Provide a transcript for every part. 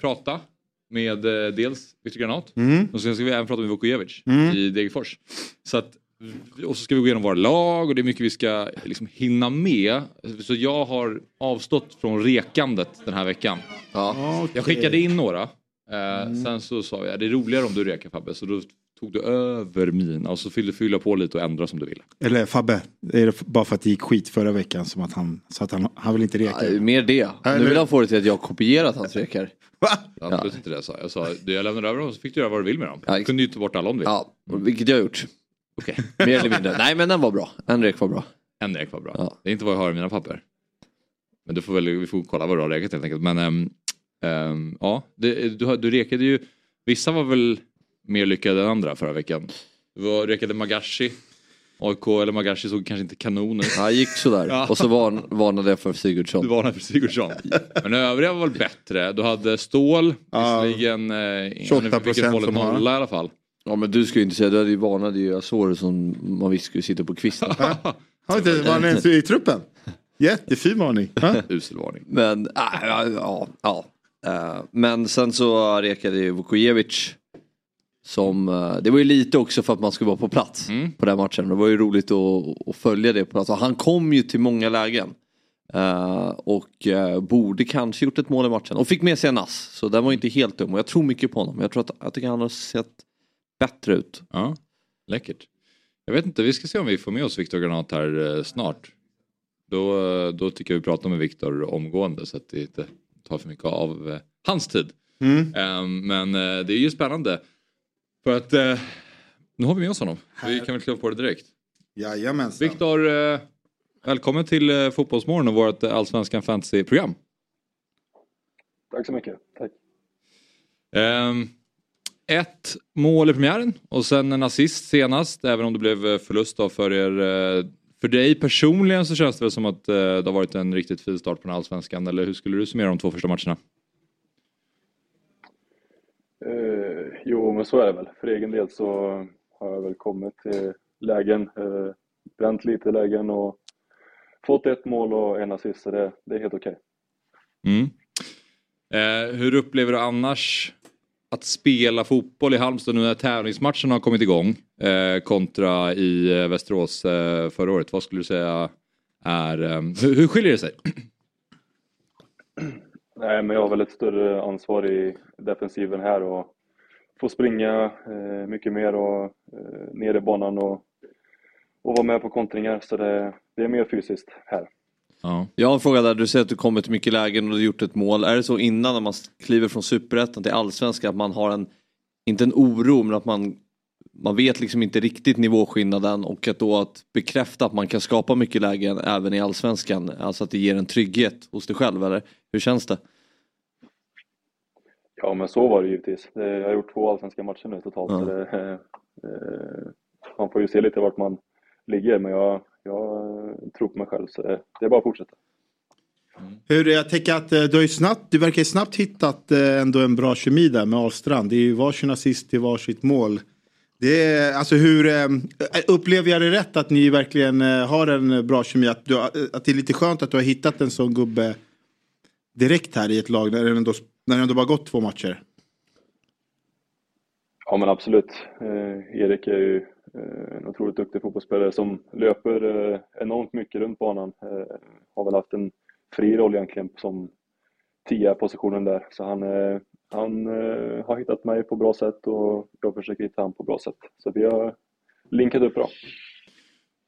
Prata med eh, dels Viktor Granat Mm. och sen ska vi även prata med Vukojevic Mm. i Degerfors. Så att, och så ska vi gå igenom våra lag och det är mycket vi ska liksom hinna med. Så jag har avstått från rekandet den här veckan. Jag skickade in några. Eh, Sen så sa jag det är roligare om du rekar Fabbe. Så då tog du över mina och så fyllde fylla på lite och ändra som du ville. Eller Fabbe, är det bara för att det gick skit förra veckan som att han, så att han, han vill inte reka? Ja, mer det. Eller- Nu vill han få det till att jag har kopierat hans rekar. Jag absolut inte det jag sa. Jag sa du, jag lämnar över dem så fick du göra vad du vill med dem. Ja, Du kunde ju ta bort alla om du vill. Ja, vilket jag har gjort. Okej. Mer eller mindre. Nej men den var bra. En rek var bra. En rek var bra. Ja. Det är inte vad jag har i mina papper. Men du får väl, vi får kolla vad du har rekat helt enkelt. Men ehm, ehm, ja, du, har- du rekade ju, vissa var väl mer lyckade än andra förra veckan. Du var, rekade Magashi. AIK eller Magashi såg kanske inte kanon ut. Ja, gick sådär. Ja. Och så varn, varnade jag för Sigurdsson. Du varnade för Sigurdsson. Men övriga var väl bättre. Du hade Stål, Ja. visserligen eh, 28% vilket hållet som har. nolla i alla fall. Ja men du ska ju inte säga, du hade ju varnade ju Azor som man visste skulle sitta på kvisten. Har inte, var han ens i truppen? Jättefin varning. Usel varning. Men, ah, ja, ja, ja. Eh, men sen så rekade ju Vukojevic. Som, eh, det var ju lite också för att man skulle vara på plats Mm. på den matchen. Det var ju roligt att, att följa det på plats. Och han kom ju till många lägen. Eh, och eh, borde kanske gjort ett mål i matchen. Och fick med sig en ass. Så den var inte helt dum. Och jag tror mycket på honom. Jag tror att jag tycker han har sett bättre ut. Ja, läckert. Jag vet inte, vi ska se om vi får med oss Viktor Granat här eh, snart. Då, då tycker jag vi pratar med Viktor omgående så att det inte tar för mycket av hans tid. Mm. Men det är ju spännande. För att eh, nu har vi med oss honom. Så vi kan väl kliva på det direkt. Jajamensan. Viktor, eh, välkommen till eh, Fotbollsmorgon och vårt eh, Allsvenskan Fantasy-program. Tack så mycket. Tack. Ehm, ett mål i premiären och sen en assist senast, även om det blev eh, förlust då för er. eh, För dig personligen så känns det väl som att eh, det har varit en riktigt fin start på den här allsvenskan, eller hur skulle du summera de två första matcherna? Jo, men så är det väl. För egen del så har jag väl kommit till lägen, eh, vänt lite lägen och fått ett mål och en assist, så det, det är helt okej. Mm. Eh, hur upplever du annars att spela fotboll i Halmstad nu när tävlingsmatchen har kommit igång eh, kontra i eh, Västerås eh, förra året? Vad skulle du säga är, eh, hur, hur skiljer det sig? Nej, men jag har väl ett större ansvar i defensiven här och får springa eh, mycket mer och eh, ner i banan och, och vara med på kontringar, så det, det är mer fysiskt här. Ja. Jag har en fråga där, du säger att du kommer till mycket lägen och du har gjort ett mål. Är det så innan när man kliver från superettan till allsvenskan att man har en, inte en oro men att man, man vet liksom inte riktigt nivåskillnaden och att då att bekräfta att man kan skapa mycket lägen även i allsvenskan, alltså att det ger en trygghet hos dig själv eller hur känns det? Ja, men så var det givetvis. Jag har gjort två allsvenska matcher nu totalt. Ja. Så det, eh, man får ju se lite vart man ligger, men jag, jag tror på mig själv så det, det är bara att fortsätta. Hur, jag tänker att eh, du har ju snabbt, du verkar ju snabbt hittat eh, ändå en bra kemi där med Ahlstrand. Det är ju varsin assist till varsitt mål. Det är, alltså hur, upplever jag det rätt att ni verkligen har en bra kemi? Att, du, att det är lite skönt att du har hittat en sån gubbe direkt här i ett lag när det ändå, när det ändå bara gått två matcher? Ja, men absolut. Eh, Erik är ju eh, en otroligt duktig fotbollsspelare som löper eh, enormt mycket runt banan. Eh, har väl haft en fri roll egentligen som tia positionen där. Så han, eh, han eh, har hittat mig på bra sätt och jag försöker hitta honom på bra sätt. Så vi har linkat upp bra.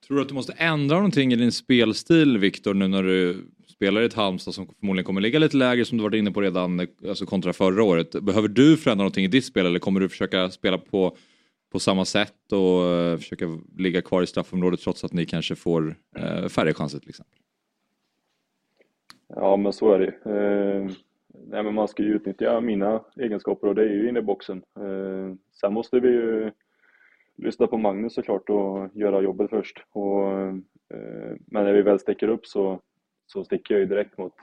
Tror du att du måste ändra någonting i din spelstil Viktor nu när du spelar i ett Halmstad som förmodligen kommer ligga lite lägre som du varit inne på redan alltså kontra förra året. Behöver du förändra någonting i ditt spel eller kommer du försöka spela på, på samma sätt och eh, försöka ligga kvar i straffområdet trots att ni kanske får eh, färre chanser till exempel? Ja, men så är det ju. eh, nej, men man ska ju utnyttja mina egenskaper och det är ju inne i boxen. Eh, sen måste vi ju lyssna på Magnus såklart och göra jobbet först. Och, eh, men när vi väl sticker upp så, så sticker jag ju direkt mot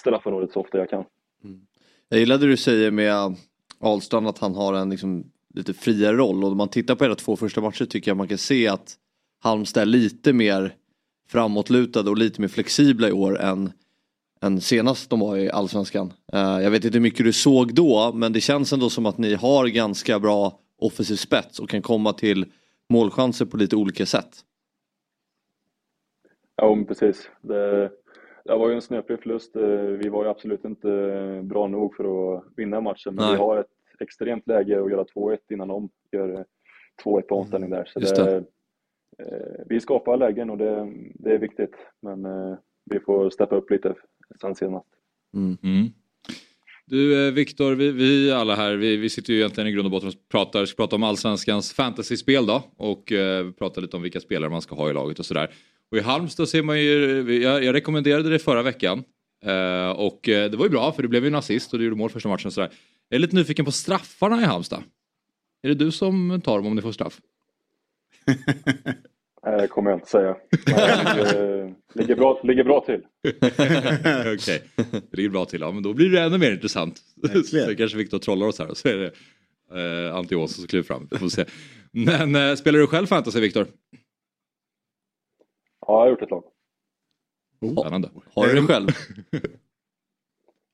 straffområdet så ofta jag kan. Mm. Jag gillade det du säger med Ahlstrand att han har en liksom lite friare roll och om man tittar på era två första matcher tycker jag man kan se att Halmstad är lite mer framåtlutade och lite mer flexibla i år än, än senast de var i Allsvenskan. Uh, jag vet inte hur mycket du såg då men det känns ändå som att ni har ganska bra offensiv spets och kan komma till målchanser på lite olika sätt. Ja, men precis. Det, det var ju en snöplig förlust. Eh, vi var ju absolut inte bra nog för att vinna matchen, men Nej. vi har ett extremt läge att göra 2-1 innan de gör 2-1 på omställning där. Så det, det. Eh, vi skapar lägen och det, det är viktigt, men eh, vi får steppa upp lite sen senast. Mm. Du eh, Viktor, vi, vi, alla här, vi, vi, sitter ju egentligen i grund och botten och pratar, ska prata om allsvenskans fantasyspel då och eh, prata lite om vilka spelare man ska ha i laget och sådär. Och i Halmstad ser man ju, jag, jag rekommenderade det förra veckan eh, och eh, det var ju bra för det blev ju en assist och du gjorde mål första matchen och sådär. Jag är lite nyfiken på straffarna i Halmstad. Är det du som tar dem om ni får straff? Det kommer jag inte säga. ligger, ligger, bra, ligger bra till. Okej, okay. det ligger bra till. Ja, men då blir det ännu mer intressant. så kanske Viktor trollar oss här och så är det eh, Antti Ås som kliver fram. Får se. Men eh, spelar du själv fantasy, Viktor? Ja, jag har gjort ett lag. Oh, spännande. Har du det själv?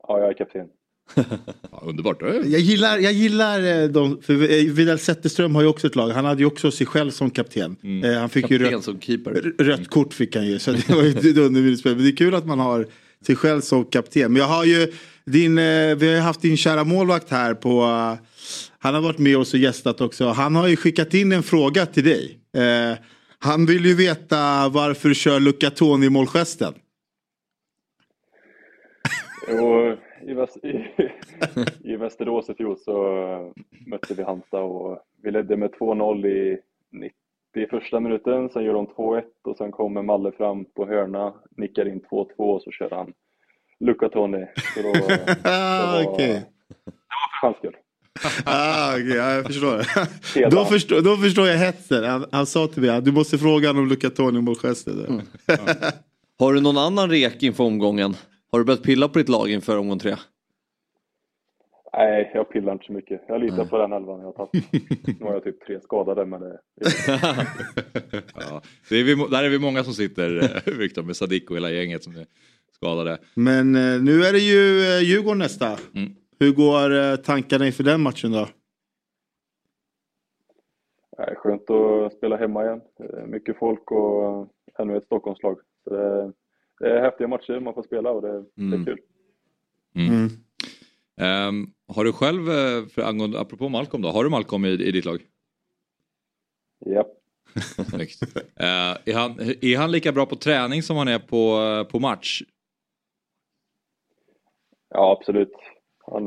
ja, jag är kapten. ja, underbart. Jag gillar, jag gillar eh, de, för eh, Vidal Zetterström har ju också ett lag. Han hade ju också sig själv som kapten. Mm. Eh, han fick kapten ju rött, som keeper. rött kort fick han ju. Så det var ju ett. Men det är kul att man har sig själv som kapten. Men jag har ju din, vi har ju haft din kära målvakt här på han har varit med oss och gästat också. Han har ju skickat in en fråga till dig. han vill ju veta varför du kör Luca Toni-målgesten. I, Väst, i, i Västerås i fjol så mötte vi Halmstad och vi ledde med 2-0 i 91 minuten. Sen gör de 2-1 och sen kommer Malle fram på hörna, nickar in 2-2 och så kör han Luca Toni. Så då, det var, okay. det var för hans skull. ah, okay, ja, jag förstår. då, förstår då förstår jag hetsen. Han, han sa till mig att du måste fråga honom om Luca Toni målgesten. Mm. Ja. Har du någon annan rek inför omgången? Har du börjat pilla på ditt lag inför omgång tre? Nej, jag pillar inte så mycket. Jag litar Nej. på den elvan jag har tagit. Nu har jag typ tre skadade men det... ja, det är vi, där är vi många som sitter, eh, Viktor, med Sadik och hela gänget som är skadade. Men eh, nu är det ju eh, Djurgården nästa. Mm. Hur går tankarna inför den matchen då? Är skönt att spela hemma igen. Mycket folk och ännu ett Stockholmslag. Så det, det är häftiga matcher man får spela och det, mm. det är mm. kul. Mm. Um, har du själv, eh, för angående, apropå Malcolm då, har du Malcolm i, i ditt lag? Ja. Snyggt. Uh, är, han, är han lika bra på träning som han är på, på match? Ja, absolut. Han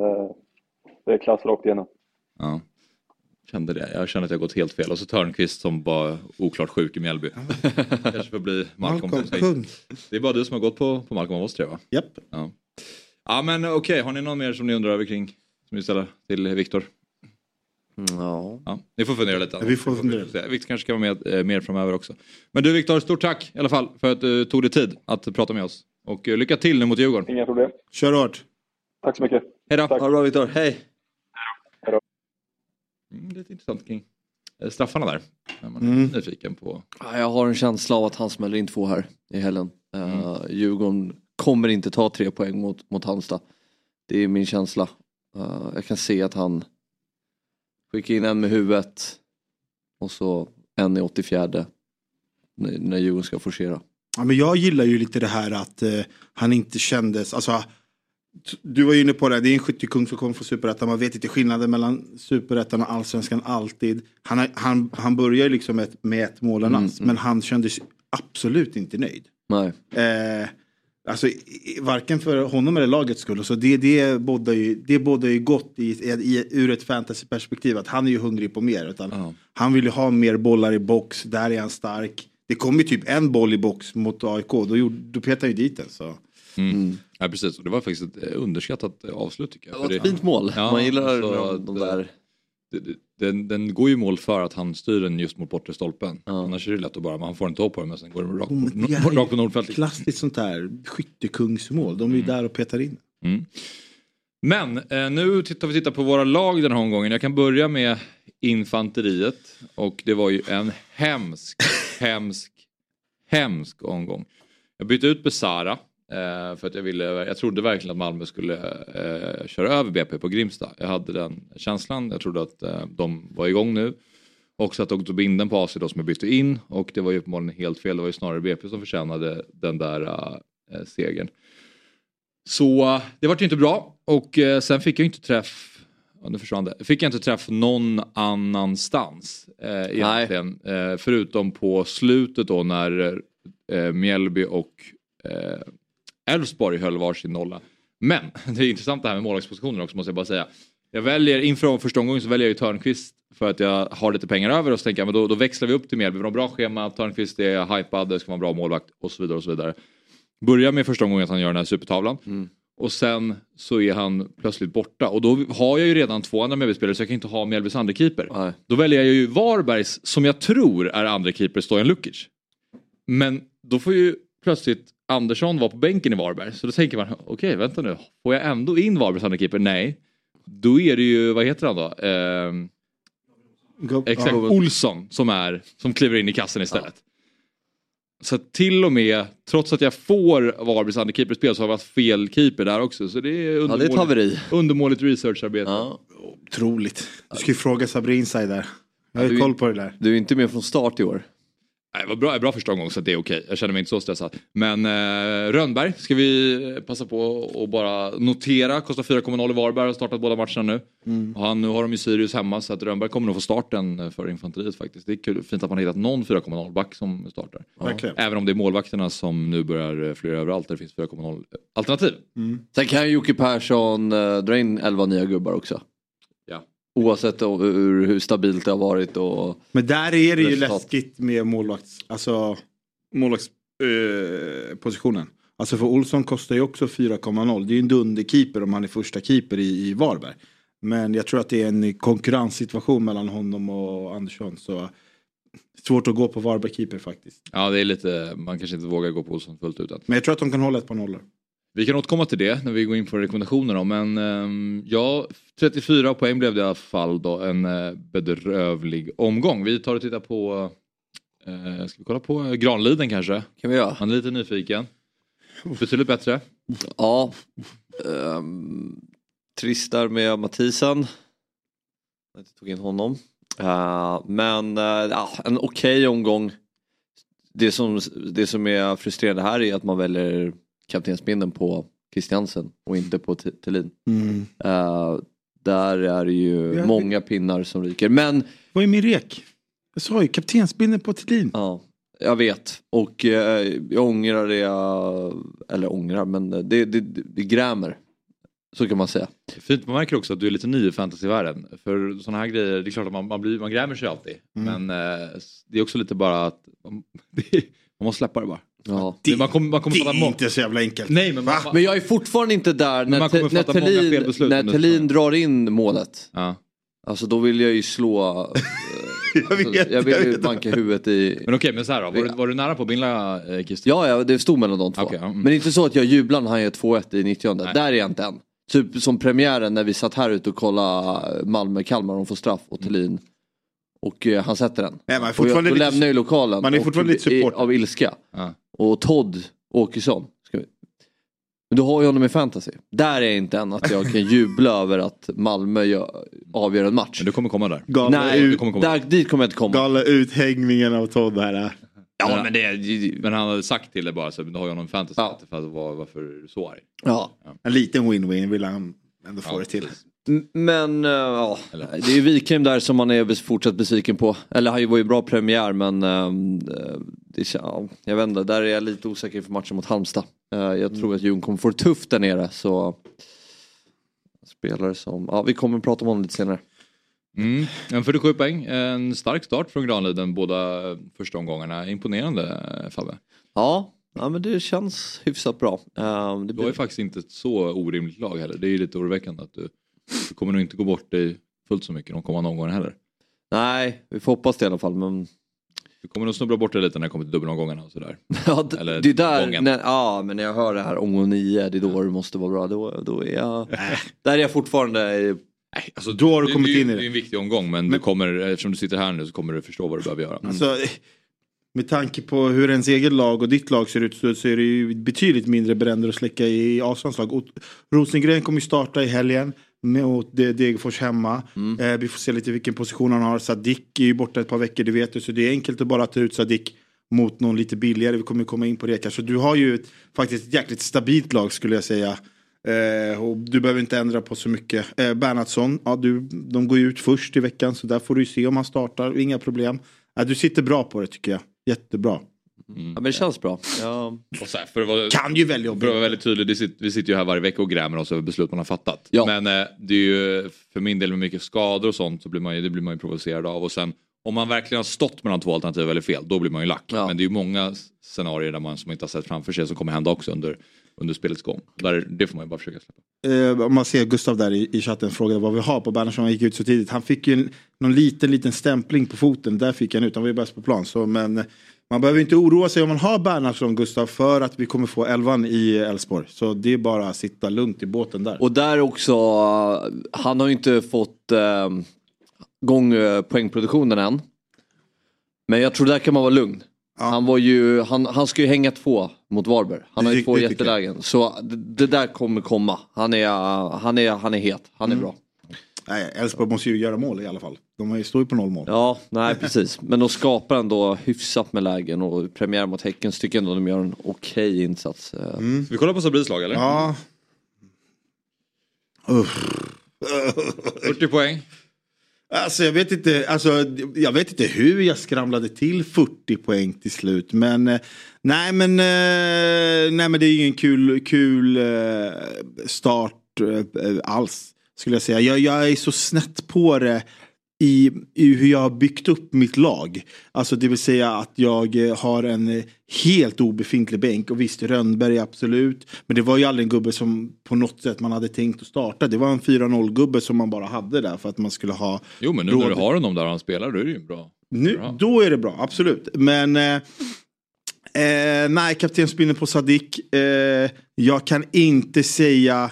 det är klass rakt igenom. Ja kände det. Jag kände att jag gått helt fel. Och så Törnqvist som var oklart sjuk i Mjällby. Kanske får bli Malcolm. Malcolm det är bara du som har gått på, på Malcolm av oss tre va? Japp. Ja. ja men okej, okay. har ni någon mer som ni undrar över kring? Som ni ställer till Viktor? Ja. ja. Ni får fundera lite. Vi får fundera. Viktor kanske ska vara med eh, mer framöver också. Men du Viktor, stort tack i alla fall för att du tog dig tid att prata med oss. Och eh, lycka till nu mot Djurgården. Inga problem. Kör hårt. Tack så mycket. Hej då. Ha det bra Viktor. Hej. Mm, lite intressant kring eh, straffarna där. När man är mm. nyfiken på. Jag har en känsla av att han smäller in två här i helgen. Mm. Uh, Djurgården kommer inte ta tre poäng mot, mot Halmstad. Det är min känsla. Uh, jag kan se att han skickar in en med huvudet och så en i 84 när, när Djurgården ska forcera. Ja, men jag gillar ju lite det här att uh, han inte kändes, alltså du var inne på det, det är en skyttekung som kommer från superettan. Man vet inte skillnaden mellan superettan och allsvenskan alltid. Han, han, han börjar liksom med, med ett mål mm, mm. men han kändes absolut inte nöjd. Nej. Eh, alltså, varken för honom eller lagets skull. Så det, det, bådar ju, det bådar ju gott i, i, ur ett fantasyperspektiv. Att han är ju hungrig på mer. Utan uh. Han vill ju ha mer bollar i box, där är han stark. Det kom ju typ en boll i box mot AIK, då, gjorde, då petade han ju dit den. Så. Mm. Ja precis, och det var faktiskt ett eh, underskattat eh, avslut tycker jag. Det var ett fint mål. Ja, Man gillar alltså, de det- där. det- Den, den går ju i mål för att han styr den just mot bortre stolpen. Ja. Annars är det lätt att bara, man får inte hopp på den men sen går den rakt, Oh, men det är på, rakt på Nordfält. Klassiskt sånt där skyttekungsmål. De är ju där och petar in. Mm. Men eh, nu tittar vi tittar på våra lag den här omgången. Jag kan börja med infanteriet. Och det var ju en hemsk, hemsk, hemsk omgång. Jag bytte ut Besara. Eh, för att jag ville, jag trodde verkligen att Malmö skulle eh, köra över BP på Grimsta. Jag hade den känslan. Jag trodde att eh, de var igång nu. Också att de tog binden på AC då som jag bytte in. Och det var ju uppenbarligen helt fel. Det var ju snarare BP som förtjänade den där eh, segern. Så det var ju inte bra och eh, sen fick jag inte träff, ja, nu försvann det, fick jag inte träff någon annanstans eh, egentligen. Eh, förutom på slutet då när eh, Mjällby och Elfsborg höll varsin nolla. Men det är intressant det här med målvaktspositioner också måste jag bara säga. Jag väljer, inför första omgången så väljer jag ju Törnqvist för att jag har lite pengar över och så tänker jag men då, då växlar vi upp till Mjällby. Vi har bra schema, Törnqvist är hypad, det ska vara en bra målvakt och så vidare och så vidare. Börjar med första omgången att han gör den här supertavlan. Och sen så är han plötsligt borta och då har jag ju redan två andra Mjällbyspelare så jag kan inte ha Mjällbys andra keeper. Nej. Då väljer jag ju Varbergs som jag tror är andra keeper Stojan Lukic. Men då får ju plötsligt Andersson vara på bänken i Varberg. Så då tänker man, okej vänta nu, får jag ändå in Varbergs andra keeper? Nej. Då är det ju, vad heter han då? Ehm, Exakt, Ja, Olsson som, är, som kliver in i kassen istället. Så att till och med, trots att jag får Varbergs andrekeeperspel så har jag varit fel keeper där också. Så det är Ja, det är undermåligt, undermåligt researcharbete. Ja. Otroligt. Du ska ju fråga Sabri Inside där. Jag har ju koll på det där. Du är inte med från start i år. Nej, det var bra, bra första omgång så det är okej. Jag känner mig inte så stressad. Men eh, Rönnberg ska vi passa på och bara notera. Kostar 4,0 i Varberg har startat båda matcherna nu. Och han, nu har de ju Sirius hemma så att Rönnberg kommer nog få starten för infanteriet faktiskt. Det är kul, fint att man har hittat någon 4,0 back som startar. Verkligen. Även om det är målvakterna som nu börjar flyga överallt där det finns 4,0 alternativ. Sen kan ju Jocke Persson eh, dra in 11 nya gubbar också. Oavsett hur, hur stabilt det har varit och... Men där är det ju Resultat. läskigt med målvakts... Alltså målvaktspositionen. Eh, alltså för Olsson kostar ju också 4,0. Det är ju en dunderkeeper om han är första keeper i, i Varberg. Men jag tror att det är en konkurrenssituation mellan honom och Andersson. Så svårt att gå på Varberg-keeper faktiskt. Ja, det är lite, man kanske inte vågar gå på Olsson fullt ut. Men jag tror att de kan hålla ett par nollor. Vi kan återkomma till det när vi går in på rekommendationerna men ehm, ja, 34 poäng blev det i alla fall då en eh, bedrövlig omgång. Vi tar och tittar på, eh, ska vi kolla på Granliden kanske? Kan vi göra? Han är lite nyfiken. Betydligt bättre. Ja. Um, trist där med Mathisen. Jag tog in honom. Eh, men ja, en okej omgång. Det som, det som är frustrerande här är att man väljer kaptensbindeln på Christiansen och inte på Thelin. Eh, där är det ju Ja, många pinnar som ryker. Men Vad är min rek? Jag sa ju kaptensbindeln på Thelin. Ja, jag vet. Och eh, jag ångrar det jag... Eller ångrar, men det, det, det, det grämer. Så kan man säga. Fint, man märker också att du är lite ny i fantasyvärlden. För sådana här grejer, det är klart att man, man, blir, man grämer sig alltid. Men eh, det är också lite bara att man, man måste släppa det bara. Ja. man kommer, man kommer det fatta är inte så jävla enkelt. Nej men, man? Men jag är fortfarande inte där när, man när Thelin, när Thelin drar in målet. ja. Alltså då vill jag ju slå... eh, Jag alltså, vet, jag vill jag ju vet. banka huvudet i... Men okej, men så här då. Var, du, var du nära på att binda eh, Christian? Ja, ja, det stod mellan de två. Okej, ja, mm. Men inte så att jag jublar när han gör 2-1 i 90 Nej. Där är jag inte än. Typ som premiären när vi satt här ute och kollade Malmö-Kalmar, de får straff och Thelin. Och eh, han sätter den. Nej, man är Och jag, då lite- lämnar jag lokalen. man är och- fortfarande lite i- supporter. Av ilska. Ja. Och Todd Åkesson. Ska vi... Men du har ju honom i fantasy. Där är jag inte än att jag kan jubla över att Malmö gör, avgör en match. Men du kommer komma där. Galna, Nej, ut, kommer komma. där, dit kommer jag inte komma. galna uthängningen av Todd här. Ja, men, det, men han hade sagt till dig bara så du har ju honom i fantasy. Ja. För att vara, varför är du så arg? Ja. En liten win-win vill han ändå få Ja, det till. Men eh, ja, Eller? det är ju Wikheim där som man är fortsatt besviken på. Eller han var ju bra premiär men eh, det, ja, jag vet inte, där är jag lite osäker för matchen mot Halmstad. Eh, jag tror att Djurgården kommer få det tufft där nere så spelare som, ja vi kommer prata om honom lite senare. Mm. En 47 poäng. En stark start från Granliden båda första omgångarna. Imponerande Fabbe. Ja, Ja men det känns hyfsat bra. Uh, det blir... Du har ju faktiskt inte ett så orimligt lag heller. Det är ju lite oroväckande att du, du kommer nog inte gå bort dig fullt så mycket de kommande omgångarna heller. Nej, vi får hoppas det i alla fall. Men... Du kommer nog snubbla bort det lite när det kommer till dubbelomgångarna och sådär. ja, Eller det är där, när, ja men när jag hör det här omgång nio, det är då det måste vara bra. Då, då är jag, där är jag fortfarande Nej, alltså, då har du kommit in i det. Det är en viktig omgång men, men, du kommer, eftersom du sitter här nu så kommer du förstå vad du behöver göra. Mm. Alltså, med tanke på hur ens eget lag och ditt lag ser ut så, så är det ju betydligt mindre bränder att släcka i Asans lag. Rosengren kommer ju starta i helgen mot Degerfors hemma. Mm. Eh, vi får se lite vilken position han har. Sadik är ju borta ett par veckor, det vet du. Så det är enkelt att bara ta ut Sadik mot någon lite billigare. Vi kommer komma in på det kanske. Så du har ju ett, faktiskt ett jäkligt stabilt lag skulle jag säga. Eh, och du behöver inte ändra på så mycket. Eh, Bernhardsson, ja, du, de går ju ut först i veckan så där får du se om han startar. Inga problem. Eh, du sitter bra på det tycker jag. Jättebra. Mm. Ja men det känns bra. Ja. Så här, för att vara, kan ju välja För att vara väldigt tydlig, sitter, vi sitter ju här varje vecka och grämer oss över beslut man har fattat. Ja. Men eh, det är ju för min del med mycket skador och sånt så blir man ju, det blir man ju provocerad av. Och sen om man verkligen har stått mellan två alternativ eller fel, då blir man ju lack. Ja. Men det är ju många scenarier där man som inte har sett framför sig som kommer hända också under, under spelets gång. Där, det får man ju bara försöka släppa. Eh, om man ser Gustav där i, i chatten frågade vad vi har på Bernhardsson, han gick ut så tidigt. Han fick ju en, någon liten, liten stämpling på foten, där fick han ut, han var ju bäst på plan. Så, men man behöver inte oroa sig om man har Bernhardsson, Gustav, för att vi kommer få elvan i Elfsborg. Så det är bara att sitta lugnt i båten där. Och där också, han har ju inte fått eh, gång eh, poängproduktionen än. Men jag tror där kan man vara lugn. Ja. Han, var ju, han, han ska ju hänga två mot Varberg. Han har ju två jättelägen. Så det, det, där kommer komma. Han är, han är, han är het, han är mm. bra. Nej, Elfsborg måste ju göra mål i alla fall. De står ju på noll mål. Ja, nej precis. Men de skapar ändå hyfsat med lägen och premiär mot Häcken tycker jag ändå de gör en okej okay insats. Mm. Ska vi kolla på Sabris lag eller? Ja. Uff. 40 poäng. Alltså jag vet inte, alltså, jag vet inte hur jag skramlade till 40 poäng till slut. Men eh, nej men, eh, nej, men det är ingen kul, kul eh, start alls. Skulle jag säga. Jag, jag är så snett på det i, i, hur jag har byggt upp mitt lag. Alltså det vill säga att jag har en helt obefintlig bänk. Och visst, Rönnberg absolut. Men det var ju aldrig en gubbe som på något sätt man hade tänkt att starta. Det var en 4-0 gubbe som man bara hade där för att man skulle ha. Jo men nu råd. när du har honom där och han spelar då är det ju bra. Nu, då är det bra, absolut. Men eh, eh, nej, kaptensbindeln på Sadik. Eh, jag kan inte säga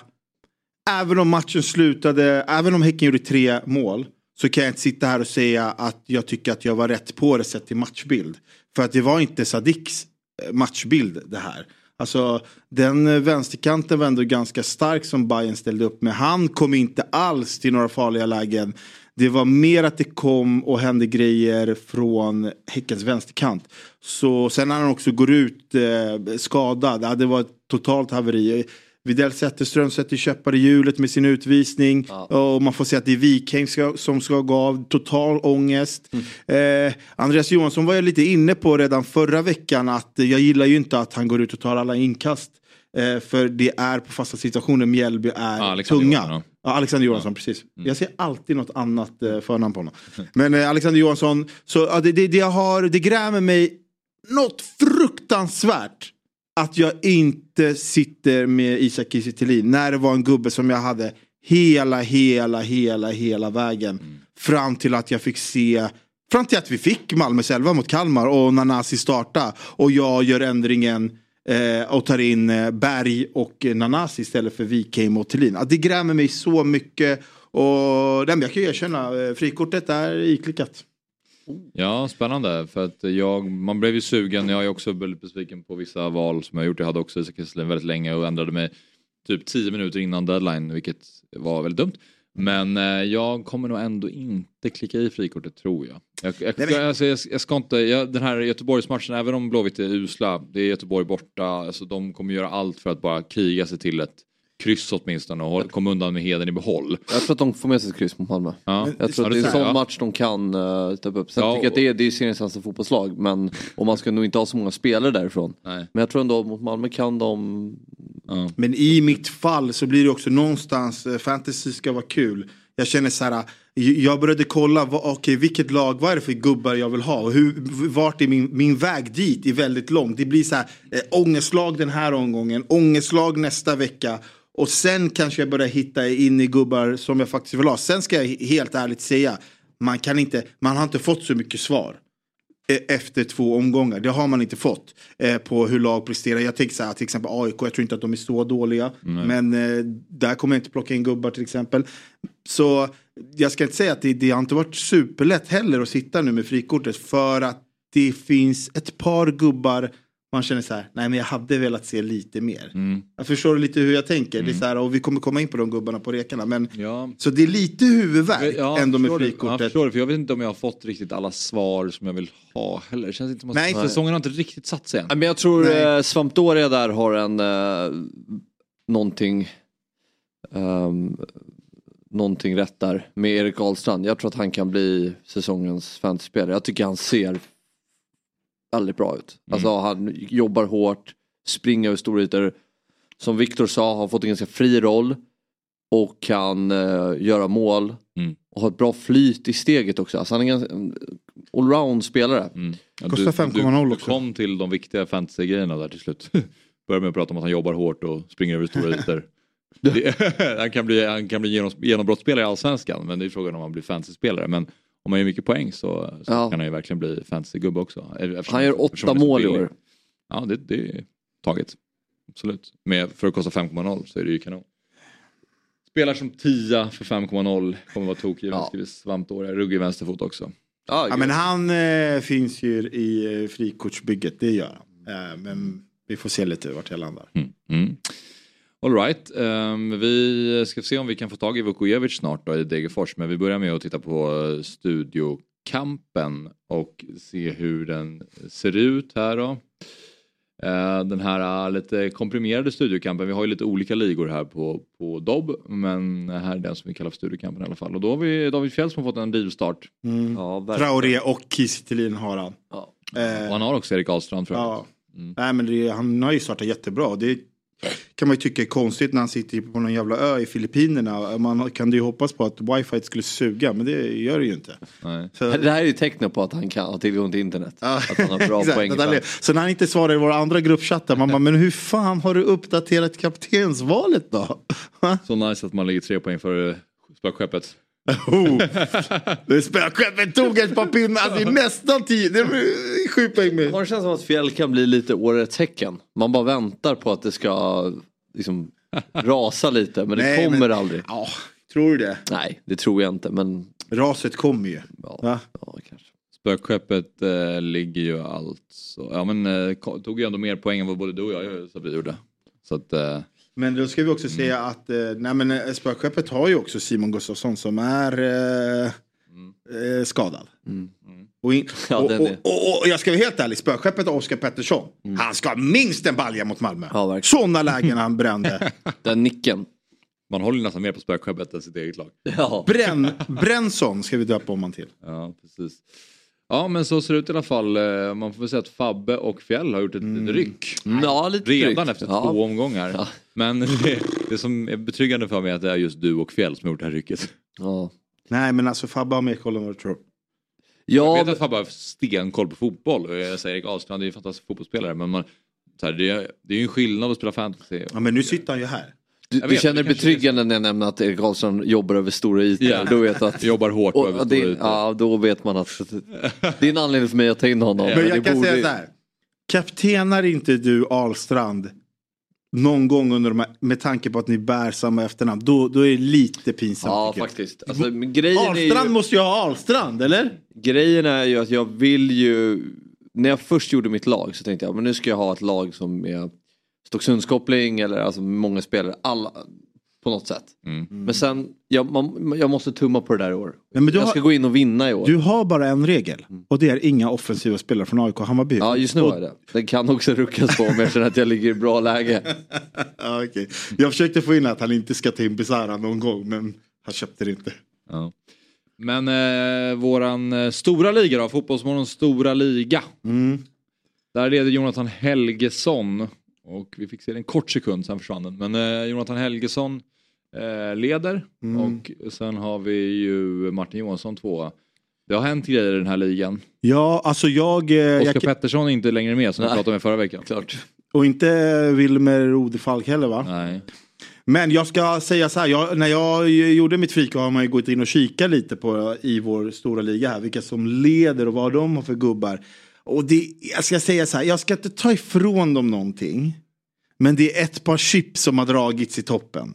även om matchen slutade, även om Häcken gjorde tre mål så kan jag inte sitta här och säga att jag tycker att jag var rätt på det sett till matchbild. För att det var inte Sadiks eh, matchbild det här. Alltså den eh, vänsterkanten var ändå ganska stark som Bayern ställde upp med. Han kom inte alls till några farliga lägen. Det var mer att det kom och hände grejer från Häckens vänsterkant. Så sen när han också går ut eh, skadad, ja, det var ett totalt haveri. Videll Zetterström sätter käppar i hjulet med sin utvisning. Ja. Och man får se att det är Wikheim som ska gå av. Total ångest. Mm. Eh, Andreas Johansson var jag lite inne på redan förra veckan att jag gillar ju inte att han går ut och tar alla inkast. Eh, för det är på fasta situationer Mjällby är ja, tunga. Johansson, ja. Alexander Johansson, precis. Mm. Jag ser alltid något annat eh, förnamn på honom. Men eh, Alexander Johansson, så ja, det, det, det, har, det grämer mig något fruktansvärt att jag inte sitter med Isak Kiese när det var en gubbe som jag hade hela, hela, hela, hela vägen. Mm. Fram till att jag fick se Fram till att vi fick Malmö själva mot Kalmar och Nanasi starta och jag gör ändringen eh, och tar in eh, Berg och Nanasi istället för Wikheim och Thelin. Det grämer mig så mycket och nej, jag kan erkänna, eh, frikortet är iklickat. Ja, spännande. För att jag, man blev ju sugen. Jag är också väldigt besviken på vissa val som jag gjort. Jag hade också Isak Kisselin väldigt länge och ändrade mig typ 10 minuter innan deadline, vilket var väldigt dumt. Men eh, jag kommer nog ändå inte klicka i frikortet tror jag. Jag, jag, Nej, men... alltså, jag, jag ska inte, jag, den här Göteborgsmatchen, även om Blåvitt är usla, det är Göteborg borta, alltså, de kommer göra allt för att bara kriga sig till ett kryss åtminstone och komma undan med heden i behåll. Jag tror att de får med sig ett kryss mot Malmö. Ja. Jag tror att det är en sån match de kan uh, ta upp. Sen ja, tycker jag att det är, det är seriens sämsta fotbollslag men och man ska nog inte ha så många spelare därifrån. Nej. Men jag tror ändå mot Malmö kan de... Ja. Men i mitt fall så blir det också någonstans, uh, fantasy ska vara kul. Jag känner så här, jag började kolla, vad, okay, vilket lag, vad är det för gubbar jag vill ha? Och hur, vart är min, min väg dit är väldigt lång. Det blir så här, äh, ångestlag den här omgången, ångestlag nästa vecka. Och sen kanske jag börjar hitta in i gubbar som jag faktiskt vill ha. Sen ska jag helt ärligt säga, man, kan inte, man har inte fått så mycket svar e, efter två omgångar. Det har man inte fått eh, på hur lag presterar. Jag tänker så här, till exempel AIK, jag tror inte att de är så dåliga. Mm. Men eh, där kommer jag inte plocka in gubbar till exempel. Så jag ska inte säga att det, det har inte varit superlätt heller att sitta nu med frikortet. För att det finns ett par gubbar man känner så här, nej men jag hade velat se lite mer. Mm. Jag förstår lite hur jag tänker. Mm. Det är mm. så här, och vi kommer komma in på de gubbarna på rekarna. Men, ja. Så det är lite huvudvärk ja, ändå med frikortet. Jag förstår det, för jag vet inte om jag har fått riktigt alla svar som jag vill ha heller. Det känns inte som att nej. säsongen har inte riktigt satt sig än. Men jag tror eh, Svampdoria där har en eh, någonting um, någonting rätt där med Erik Ahlstrand. Jag tror att han kan bli säsongens fantasyspelare. Jag tycker han ser väldigt bra ut. Mm. Alltså han jobbar hårt, springer över stora ytor. Som Viktor sa, har fått en ganska fri roll. Och kan uh, göra mål. Mm. Och har ett bra flyt i steget också. Alltså han är en allround-spelare. Mm. Ja, Kostar 5,0 också. Du kom till de viktiga fantasy-grejerna där till slut. Börjar med att prata om att han jobbar hårt och springer över stora ytor. han kan bli, han kan bli genombrottsspelare i Allsvenskan men det är frågan om han blir fantasy-spelare. Men om man gör mycket poäng så, så ja. kan han ju verkligen bli fantasy-gubbe också. Eftersom, han gör åtta mål i år. Ja, det, det är taget. Absolut. Men för att kosta 5,0 så är det ju kanon. Spelar som 10 för 5,0 kommer vara tokig. Ja. Svampdåre, ruggig vänsterfot också. Ja, ja men han äh, finns ju i äh, frikortsbygget, det gör han. Äh, men vi får se lite vart jag landar. Mm. Mm. Alright, um, ehm, vi ska se om vi kan få tag i Vukojevic snart då i Degerfors men vi börjar med att titta på studiokampen och se hur den ser ut här då. Uh, den här uh, lite komprimerade studiokampen, vi har ju lite olika ligor här på, på Dobb men här är den som vi kallar för studiokampen i alla fall och då har vi David Fjell som har fått en rivstart. Mm. Ja, Traoré och Kiese har han. Ja. Uh, och han har också Erik Ahlstrand tror jag. Ja. Mm. Nej men det, han har ju startat jättebra. Det kan man ju tycka är konstigt när han sitter på någon jävla ö i Filippinerna. Man kan ju hoppas på att wifi skulle suga men det gör det ju inte. Så... Det här är ju tecknet på att han kan ha tillgång till internet. att han har bra poäng. Så när han inte svarar i våra andra gruppchattar man bara men hur fan har du uppdaterat kaptensvalet då? Så nice att man ligger tre poäng före spökskeppet. Oh. Spökskeppet tog ett par pinnar, alltså, det är nästan tio, det är sju poäng med. Det känns som att fjäll kan bli lite årets Häcken. Man bara väntar på att det ska liksom rasa lite men det Nej, kommer men, aldrig. Ja, tror du det? Nej, det tror jag inte men... Raset kommer ju. Ja, ja kanske. Spökskeppet äh, ligger ju alltså, ja men äh, tog ju ändå mer poäng än vad både du och jag gjorde. Så att, äh, men då ska vi också mm. säga att eh, nej men eh, spökskeppet har ju också Simon Gustafsson som är eh, mm. skadad. Mm. Och, in, ja, och, och, och, och, jag ska vara helt ärlig, spökskeppet Oskar Pettersson, mm. han ska ha minst en balja mot Malmö. Ja, Sådana lägen han brände. Den nicken. Man håller nästan mer på spökskeppet än sitt eget lag. Ja. Brännsson ska vi döpa om han till. Ja, precis. Ja men så ser det ut i alla fall. Eh, man får väl säga att Fabbe och Fjäll har gjort ett mm. ryck. Ja, lite Redan ryck. efter ja. två omgångar. Ja. Men det, det, som är betryggande för mig är att det är just du och Fjäll som har gjort det här rycket. Ja. Nej men alltså Fabbe har mer koll än vad du tror. Ja, jag vet att Fabbe har stenkoll på fotboll och jag säger Erik Ahlstrand är ju en fantastisk fotbollsspelare men man, så här, det, är, det är ju en skillnad att spela fantasy. Ja men nu sitter han ju här. Du, du känner dig betryggande när jag nämner att Erik Karlsson jobbar över stora ytor. Yeah. Då vet att, jobbar hårt och, över stora det, ytor. Ja, då vet man att det är en anledning för mig att ta in honom. Men jag kan borde... säga så här. Kaptenar inte du Ahlstrand någon gång under de här, med tanke på att ni bär samma efternamn, då, då är det lite pinsamt. Ja faktiskt. Alltså, grejen Ahlstrand ju... måste ju ha Ahlstrand eller? Grejen är ju att jag vill ju, när jag först gjorde mitt lag så tänkte jag men nu ska jag ha ett lag som är Stocksundskoppling eller alltså många spelare. Alla, på något sätt. Mm. Men sen, jag, man, jag måste tumma på det där i år. jag ska har, gå in och vinna i år. Du har bara en regel mm. och det är inga offensiva spelare från AIK Hammarby. Ja just nu har jag det. Det kan också ruckas på om jag känner att jag ligger i bra läge. ja, okay. Jag försökte få in att han inte ska till Imbisara någon gång men han köpte det inte. Ja. Men eh, våran eh, stora liga då, Fotbollsmorgons stora liga. Mm. Där leder Jonathan Helgesson och vi fick se det en kort sekund, sen försvann den. Men eh, Jonathan Helgesson eh, leder Mm. och sen har vi ju Martin Johansson tvåa. Det har hänt grejer i den här ligan. Ja, alltså jag... eh, Oskar jag Pettersson är inte längre med som vi pratade med förra veckan. Klart. och inte Wilmer Odefalk heller va? Nej. Men jag ska säga så här, jag, när jag gjorde mitt fika har man ju gått in och kikat lite på i vår stora liga här, vilka som leder och vad de har för gubbar. Och det, jag ska säga så här, jag ska inte ta ifrån dem någonting. Men det är ett par chips som har dragits i toppen.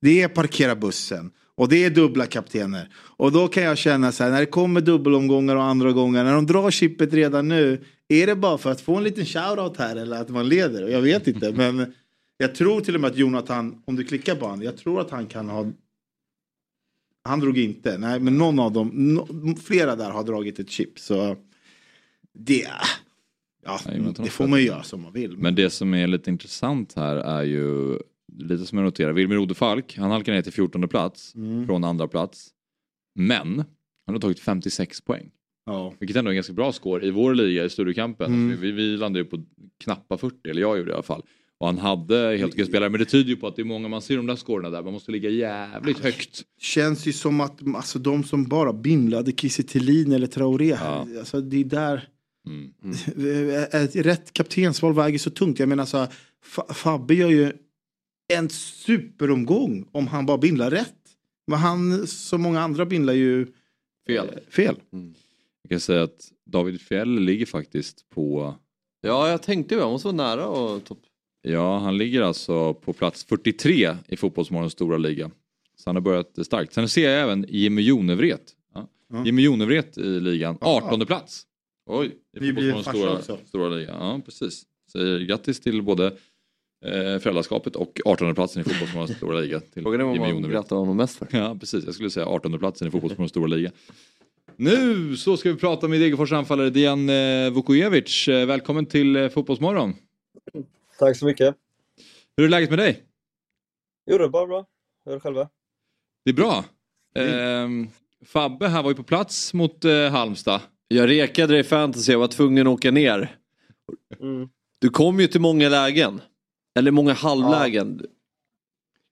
Det är parkera bussen. Och det är dubbla kaptener. Och då kan jag känna så här, när det kommer dubbelomgångar och andra gånger, när de drar chippet redan nu, är det bara för att få en liten shoutout här eller att man leder? Jag vet inte, men jag tror till och med att Jonathan, om du klickar på honom, jag tror att han kan ha... Han drog inte, nej men någon av dem, no, flera där har dragit ett chip. Så det, ja, Nej, det får man ju göra som man vill. Men det som är lite intressant här är ju lite som jag noterar. Wilmer Odefalk, han halkar ner till 14 plats Mm. från andra plats. Men han har tagit 56 poäng. Ja. Vilket ändå är en ganska bra score i vår liga i Studiokampen. Mm. Alltså, vi, vi landade ju på knappa 40, eller jag gjorde det i alla fall. Och han hade helt okej spelare, men det tyder ju på att det är många, man ser de där scorerna där, man måste ligga jävligt högt. Känns ju som att alltså, de som bara bindlade Kiese eller Traoré, Ja. alltså, det är där Mm. ett rätt kaptensval väger så tungt. Jag menar så här, Fa- Fabbe gör ju en superomgång om han bara bindlar rätt. Men han, som många andra, bindlar ju Fel. eh, fel. Jag kan säga att David Fjell ligger faktiskt på, Ja, jag tänkte ju, jag måste vara nära och topp. ja han ligger alltså på plats 43 i Fotbollsmorgons stora liga. Så han har börjat starkt. Sen ser jag även Jimmy Jonevret. Ja. Ja. Jimmy Jonevret i ligan, 18 plats. Oj. I Vi blir Fotbollsmorgons farsa stora, också. stora liga. Ja, precis. Så grattis till både eh, föräldraskapet och 18 platsen i Fotbollsmorgons stora liga. Till Frågan är vad man grattar honom mest för. Ja, precis. Jag skulle säga 18 platsen i Fotbollsmorgons stora liga. Nu så ska vi prata med Degerfors anfallare Dejan eh, Vukojevic. Eh, Välkommen till eh, Fotbollsmorgon. Tack så mycket. Hur är läget med dig? Jo, det är bara bra. Hur är det själva? Det är bra. Ehm, Fabbe här var ju på plats mot eh, Halmstad. Jag rekade dig i fantasy, jag var tvungen att åka ner. Mm. Du kom ju till många lägen. Eller många halvlägen.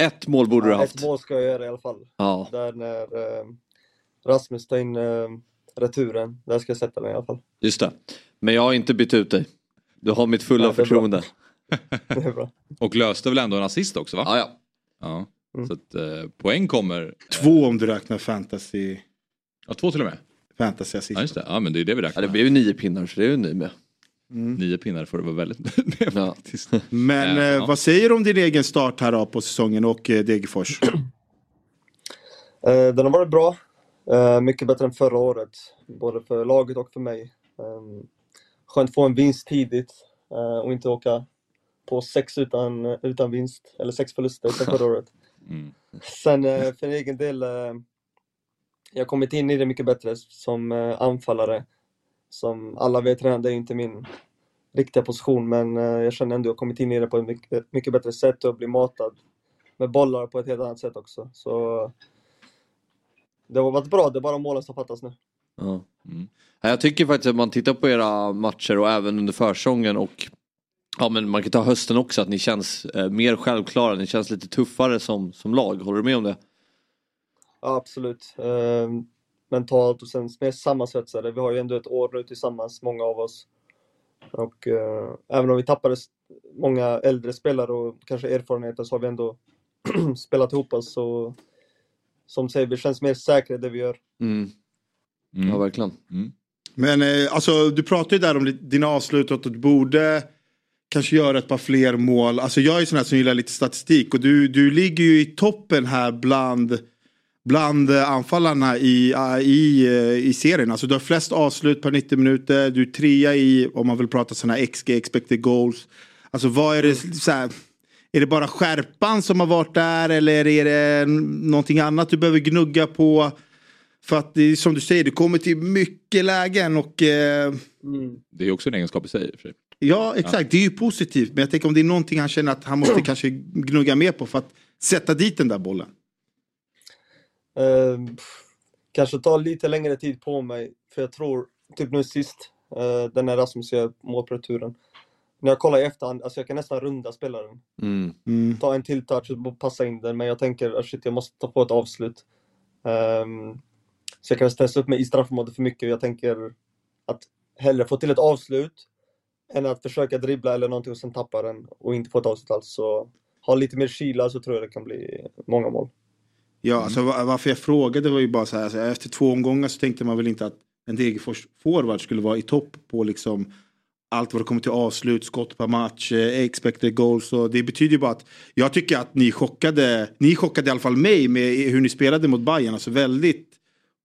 Ett mål borde du ha Ja, ett haft. mål ska jag göra i alla fall. Ja, Där när eh, Rasmus tar in eh, returen. Där ska jag sätta den i alla fall. just det. Men jag har inte bytt ut dig. Du har mitt fulla Ja, det är bra. förtroende. Det är bra. Och löste väl ändå en assist också va? Ja, ja. Ja. Mm. Så att eh, poäng kommer. Två om du räknar fantasy, Ja, två till och med. Fantasy assist. Ja, just det. Ja, men det är det vi ja räknar det med. blev ju nio pinnar så det är ju ni med. Nio pinnar får du vara väldigt nöjd med Ja. faktiskt. Men Eh, eh, ja. vad säger du om din egen start här då på säsongen och eh, Degerfors? Eh, den har varit bra. Eh, mycket bättre än förra året. Både för laget och för mig. Eh, skönt att få en vinst tidigt. eh, och inte åka på sex utan, utan vinst. Eller sex förluster som förra året. Mm. Sen eh, för egen del, eh, jag har kommit in i det mycket bättre som eh, anfallare. Som alla vet redan, det är inte min riktiga position, men eh, jag känner ändå att jag kommit in i det på ett mycket, mycket bättre sätt och blir matad med bollar på ett helt annat sätt också. Så det har varit bra, det är bara målen som fattas nu. Ja. Mm. Jag tycker faktiskt att man tittar på era matcher och även under försången och ja, men man kan ta hösten också att ni känns eh, mer självklara, ni känns lite tuffare som, som lag. Håller du med om det? Ja, absolut. Eh, mentalt och sen mer sammansvetsade. Vi har ju ändå ett år nu tillsammans, många av oss. Och eh, även om vi tappade många äldre spelare och kanske erfarenheter så har vi ändå spelat ihop oss. Så, som säger, vi känns mer säkra i det vi gör. Mm. Mm. Ja, verkligen. Men eh, alltså, du pratar ju där om dina avslut och att du borde kanske göra ett par fler mål. Alltså jag är sån här som gillar lite statistik och du, du ligger ju i toppen här bland, bland eh, anfallarna i, eh, i, eh, i serien. Alltså du har flest avslut per 90 minuter, du är trea i, om man vill prata sådana här XG, expected goals. Alltså vad är det, så här, är det bara skärpan som har varit där eller är det någonting annat du behöver gnugga på? För att det är som du säger, det kommer till mycket lägen och eh, Det är också en egenskap i sig. för ja exakt, det är ju positivt. Men jag tänker om det är någonting han känner att han måste kanske gnugga mer på för att sätta dit den där bollen. Eh, kanske ta lite längre tid på mig, för jag tror, typ nu sist, eh, den när Rasmus gör mål på returen. när jag kollar i efterhand, alltså jag kan nästan runda spelaren. Mm. Mm. Ta en till touch och passa in den, men jag tänker att shit, jag måste ta på ett avslut. Ehm, så jag kan stressa upp mig i straffområdet för mycket. Jag tänker att hellre få till ett avslut än att försöka dribbla eller någonting och sen tappa den och inte få ett avslut alls. Så ha lite mer kyla så tror jag det kan bli många mål. Ja, alltså, va- varför jag frågade var ju bara så här, alltså, efter två omgångar så tänkte man väl inte att en Degerfors forward skulle vara i topp på liksom allt vad det kommer till avslut, skott per match, eh, expected goals. Och det betyder ju bara att jag tycker att ni chockade, ni chockade i alla fall mig med hur ni spelade mot Bayern. Alltså väldigt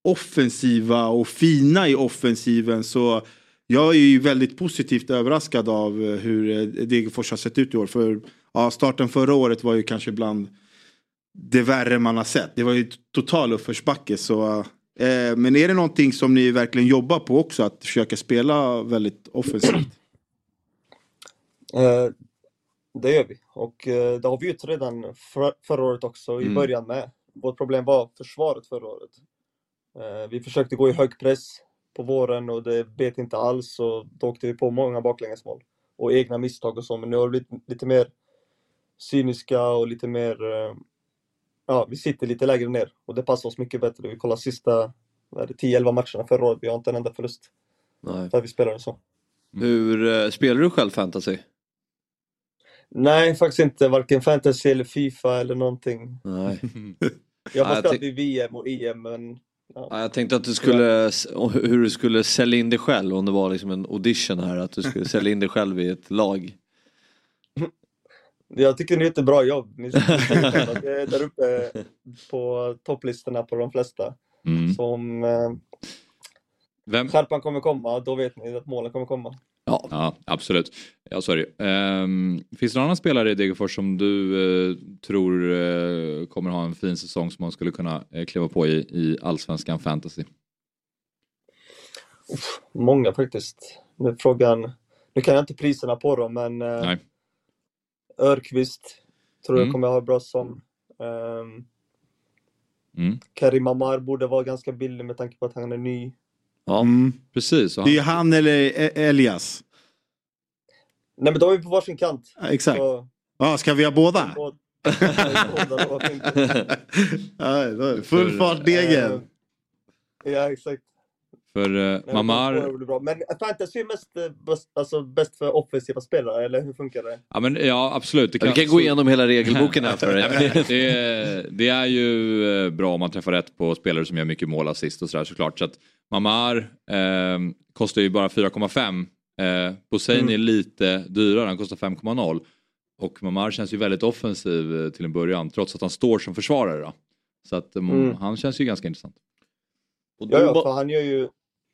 offensiva och fina i offensiven. Så jag är ju väldigt positivt överraskad av eh, hur eh, Degerfors har sett ut i år. För ja, starten förra året var ju kanske bland det värre man har sett. Det var ju total uppförsbacke. Så, eh, men är det någonting som ni verkligen jobbar på också? Att försöka spela väldigt offensivt? Eh, det gör vi. Och eh, det har vi gjort redan för, förra året också, i Mm. början med. Vårt problem var försvaret förra året. Eh, vi försökte gå i hög press på våren och det bet inte alls och då åkte vi på många baklängesmål. Och egna misstag och så, men nu har vi blivit lite mer cyniska och lite mer... Ja, vi sitter lite lägre ner och det passar oss mycket bättre. Vi kollar sista vad är det, 10-11 matcherna förra året, vi har inte en enda förlust Nej. för att vi spelade så. Hur eh, spelar du själv fantasy? Nej, faktiskt inte. Varken fantasy eller Fifa eller någonting. Nej. Jag har spelat i VM och EM, men Ja, jag tänkte att du skulle, hur du skulle sälja in dig själv om det var liksom en audition här, att du skulle sälja in dig själv i ett lag. Jag tycker ni gör ett bra jobb. Ni är där uppe på topplistorna på de flesta. Mm. Så om eh, Vem? skärpan kommer komma, då vet ni att målen kommer komma. Ja, Ja, absolut. Ja, det. Ehm, Finns det någon annan spelare i Degerfors som du eh, tror eh, kommer ha en fin säsong som man skulle kunna eh, kliva på i, i Allsvenskan Fantasy? Många faktiskt. Nu frågan, nu kan jag inte priserna på dem, men eh, Nej. Örqvist tror jag Mm. kommer ha bra som. Um, Mm. Karim Amar borde vara ganska billig med tanke på att han är ny. ja. Mm. Precis. och Det är han, han eller E- Elias. Nej men de är på varsin kant. Ja, exakt. Så, Ja, ska vi ha båda? Ja, full fart degen. Eh, Ja, exakt. För men Mamar. Men fantasy är mest eh, bäst, alltså, bäst för offensiva spelare, eller hur funkar det? ja, men, ja absolut. Det Ja, vi kan gå igenom hela regelboken här för dig. det, det är ju eh, bra om man träffar rätt på spelare som gör mycket mål assist och sådär såklart. Så att Mamar eh, kostar ju bara 4,5. Eh, Boseini Mm. är lite dyrare, han kostar 5,0. Och Mamar känns ju väldigt offensiv till en början trots att han står som försvarare. Då. Så att mm. Mm. han känns ju ganska intressant. Och Ja, för han gör ju...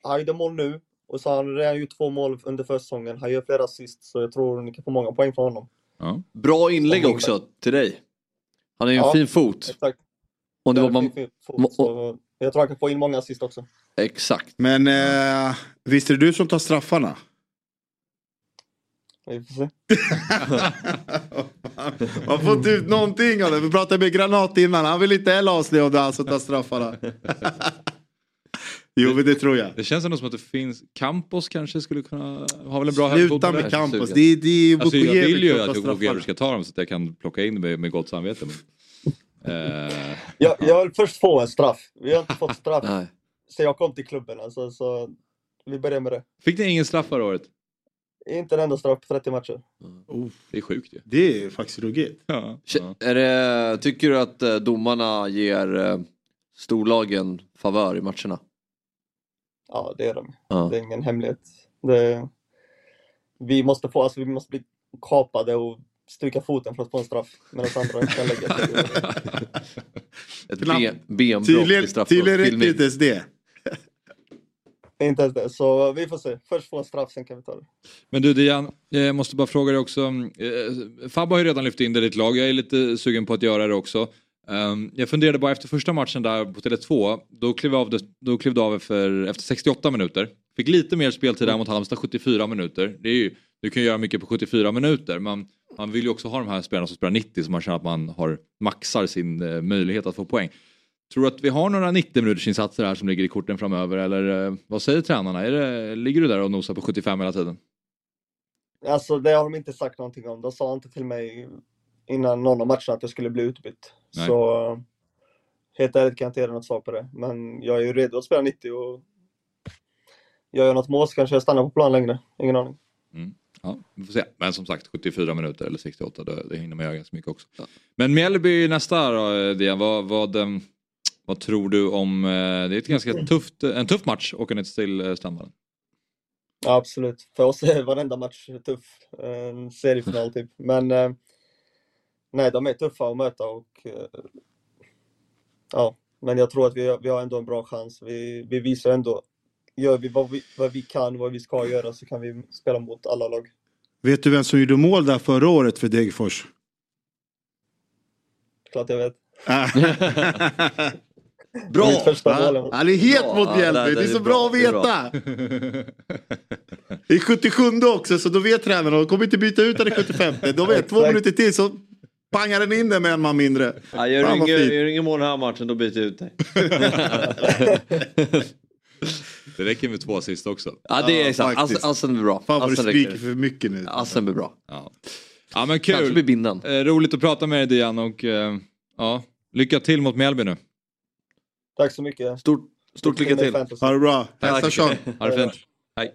Han gjorde mål nu och så har han redan gjort två mål under försäsongen. Han gör flera assist, så jag tror ni kan få många poäng från honom. Ja. Bra inlägg också till dig. Han har ju en Ja. fin fot. Exakt. Om det var man... fot, så jag tror han kan få in många assist också. Exakt. Men eh, visst är det du som tar straffarna? Vi får se. Man får inte ut någonting av det. Vi pratade med Granat innan. Han vill inte heller avslöja om det är han som tar straffarna. jo men det tror jag. Det känns ändå som att det finns, Campos kanske skulle kunna ha väl en bra Sluta med Campos. Det det är Alltså, jag vill ju att Vukojevic ska ta dem så att jag kan plocka in med, med gott samvete. Men, eh, Jag, jag vill först få en straff. Vi har inte fått straff Nej. sen jag kom till klubben. Alltså, så vi börjar med det. fick ni ingen straff förra året? Inte en enda straff på 30 matcher. Oh, Det är sjukt ju. det är faktiskt ruggigt. Ja. Det, tycker du att eh, domarna ger eh, storlagen favör i matcherna? Ja, det är de. Ja. Det är ingen hemlighet. Det, vi, måste få, alltså, vi måste bli kapade och stryka foten för att få en straff. Medan andra kan lägga sig. Ett ben, benbrott Tydligen, i straff tydligen inte ens det. Inte ens det. Så vi får se. Först få en straff, sen kan vi ta det. Men du Dian, jag måste bara fråga dig också. eh, Fabbe har ju redan lyft in det i ditt lag. Jag är lite sugen på att göra det också. Um, jag funderade bara efter första matchen där på Tele2. Då klev jag av, det, då klev du av för, efter 68 minuter. Fick lite mer speltid där mot Halmstad, 74 minuter. Det är ju, du kan ju göra mycket på 74 minuter. Men man vill ju också ha de här spelarna som spelar 90 så man känner att man har, maxar sin eh, möjlighet att få poäng. Tror du att vi har några 90 minuters insatser här som ligger i korten framöver eller eh, vad säger tränarna? Är det, ligger du där och nosar på 75 hela tiden? Alltså det har de inte sagt någonting om. De sa inte till mig innan någon av matcherna att jag skulle bli utbytt. Nej. Så helt ärligt kan jag inte ge något svar på det. Men jag är ju redo att spela 90 och gör jag något mål så kanske jag stannar på plan längre. Ingen aning. Ja, vi får se. Men som sagt 74 minuter eller 68, det, det hinner man göra ganska mycket också. Men Mjällby nästa då, Dian. Vad, vad, ehm, vad tror du om... eh, Det är ett ganska tufft, en tuff match åka ner till eh, Strandvallen. Ja, absolut. För oss är varenda match tuff. En seriefinal typ. Men eh, nej, de är tuffa att möta och eh, ja, men jag tror att vi, har- vi har ändå en bra chans. Vi, vi visar ändå, gör vi vad, vi vad vi kan, vad vi ska göra så kan vi spela mot alla lag. Vet du vem som gjorde mål där förra året för Degerfors? Klart jag vet. Bra! Mitt första mål. Ja, Han är het Bra. mot Ja, Mjällby, det- det är så bra att veta. Det är 77 också så då vet tränarna, de kommer inte byta ut den i 75. De vet två minuter till så pangar den in den med en man mindre. Ja, gör, Fan, ingen mål den här matchen då byter jag ut dig. Det räcker med två assist också. Ja det är Ja, exakt. Assen, blir bra. Fan vad du skriker räcker. för mycket nu. Assen blir bra. Ja, ja men Kanske kul. blir binden. Eh, roligt att prata med dig Dian och eh, ja, lycka till mot Mjällby nu. Tack så mycket. Stort, stort lycka till. Ha det bra. Hälsa. Sean. Ha det fint. Hej.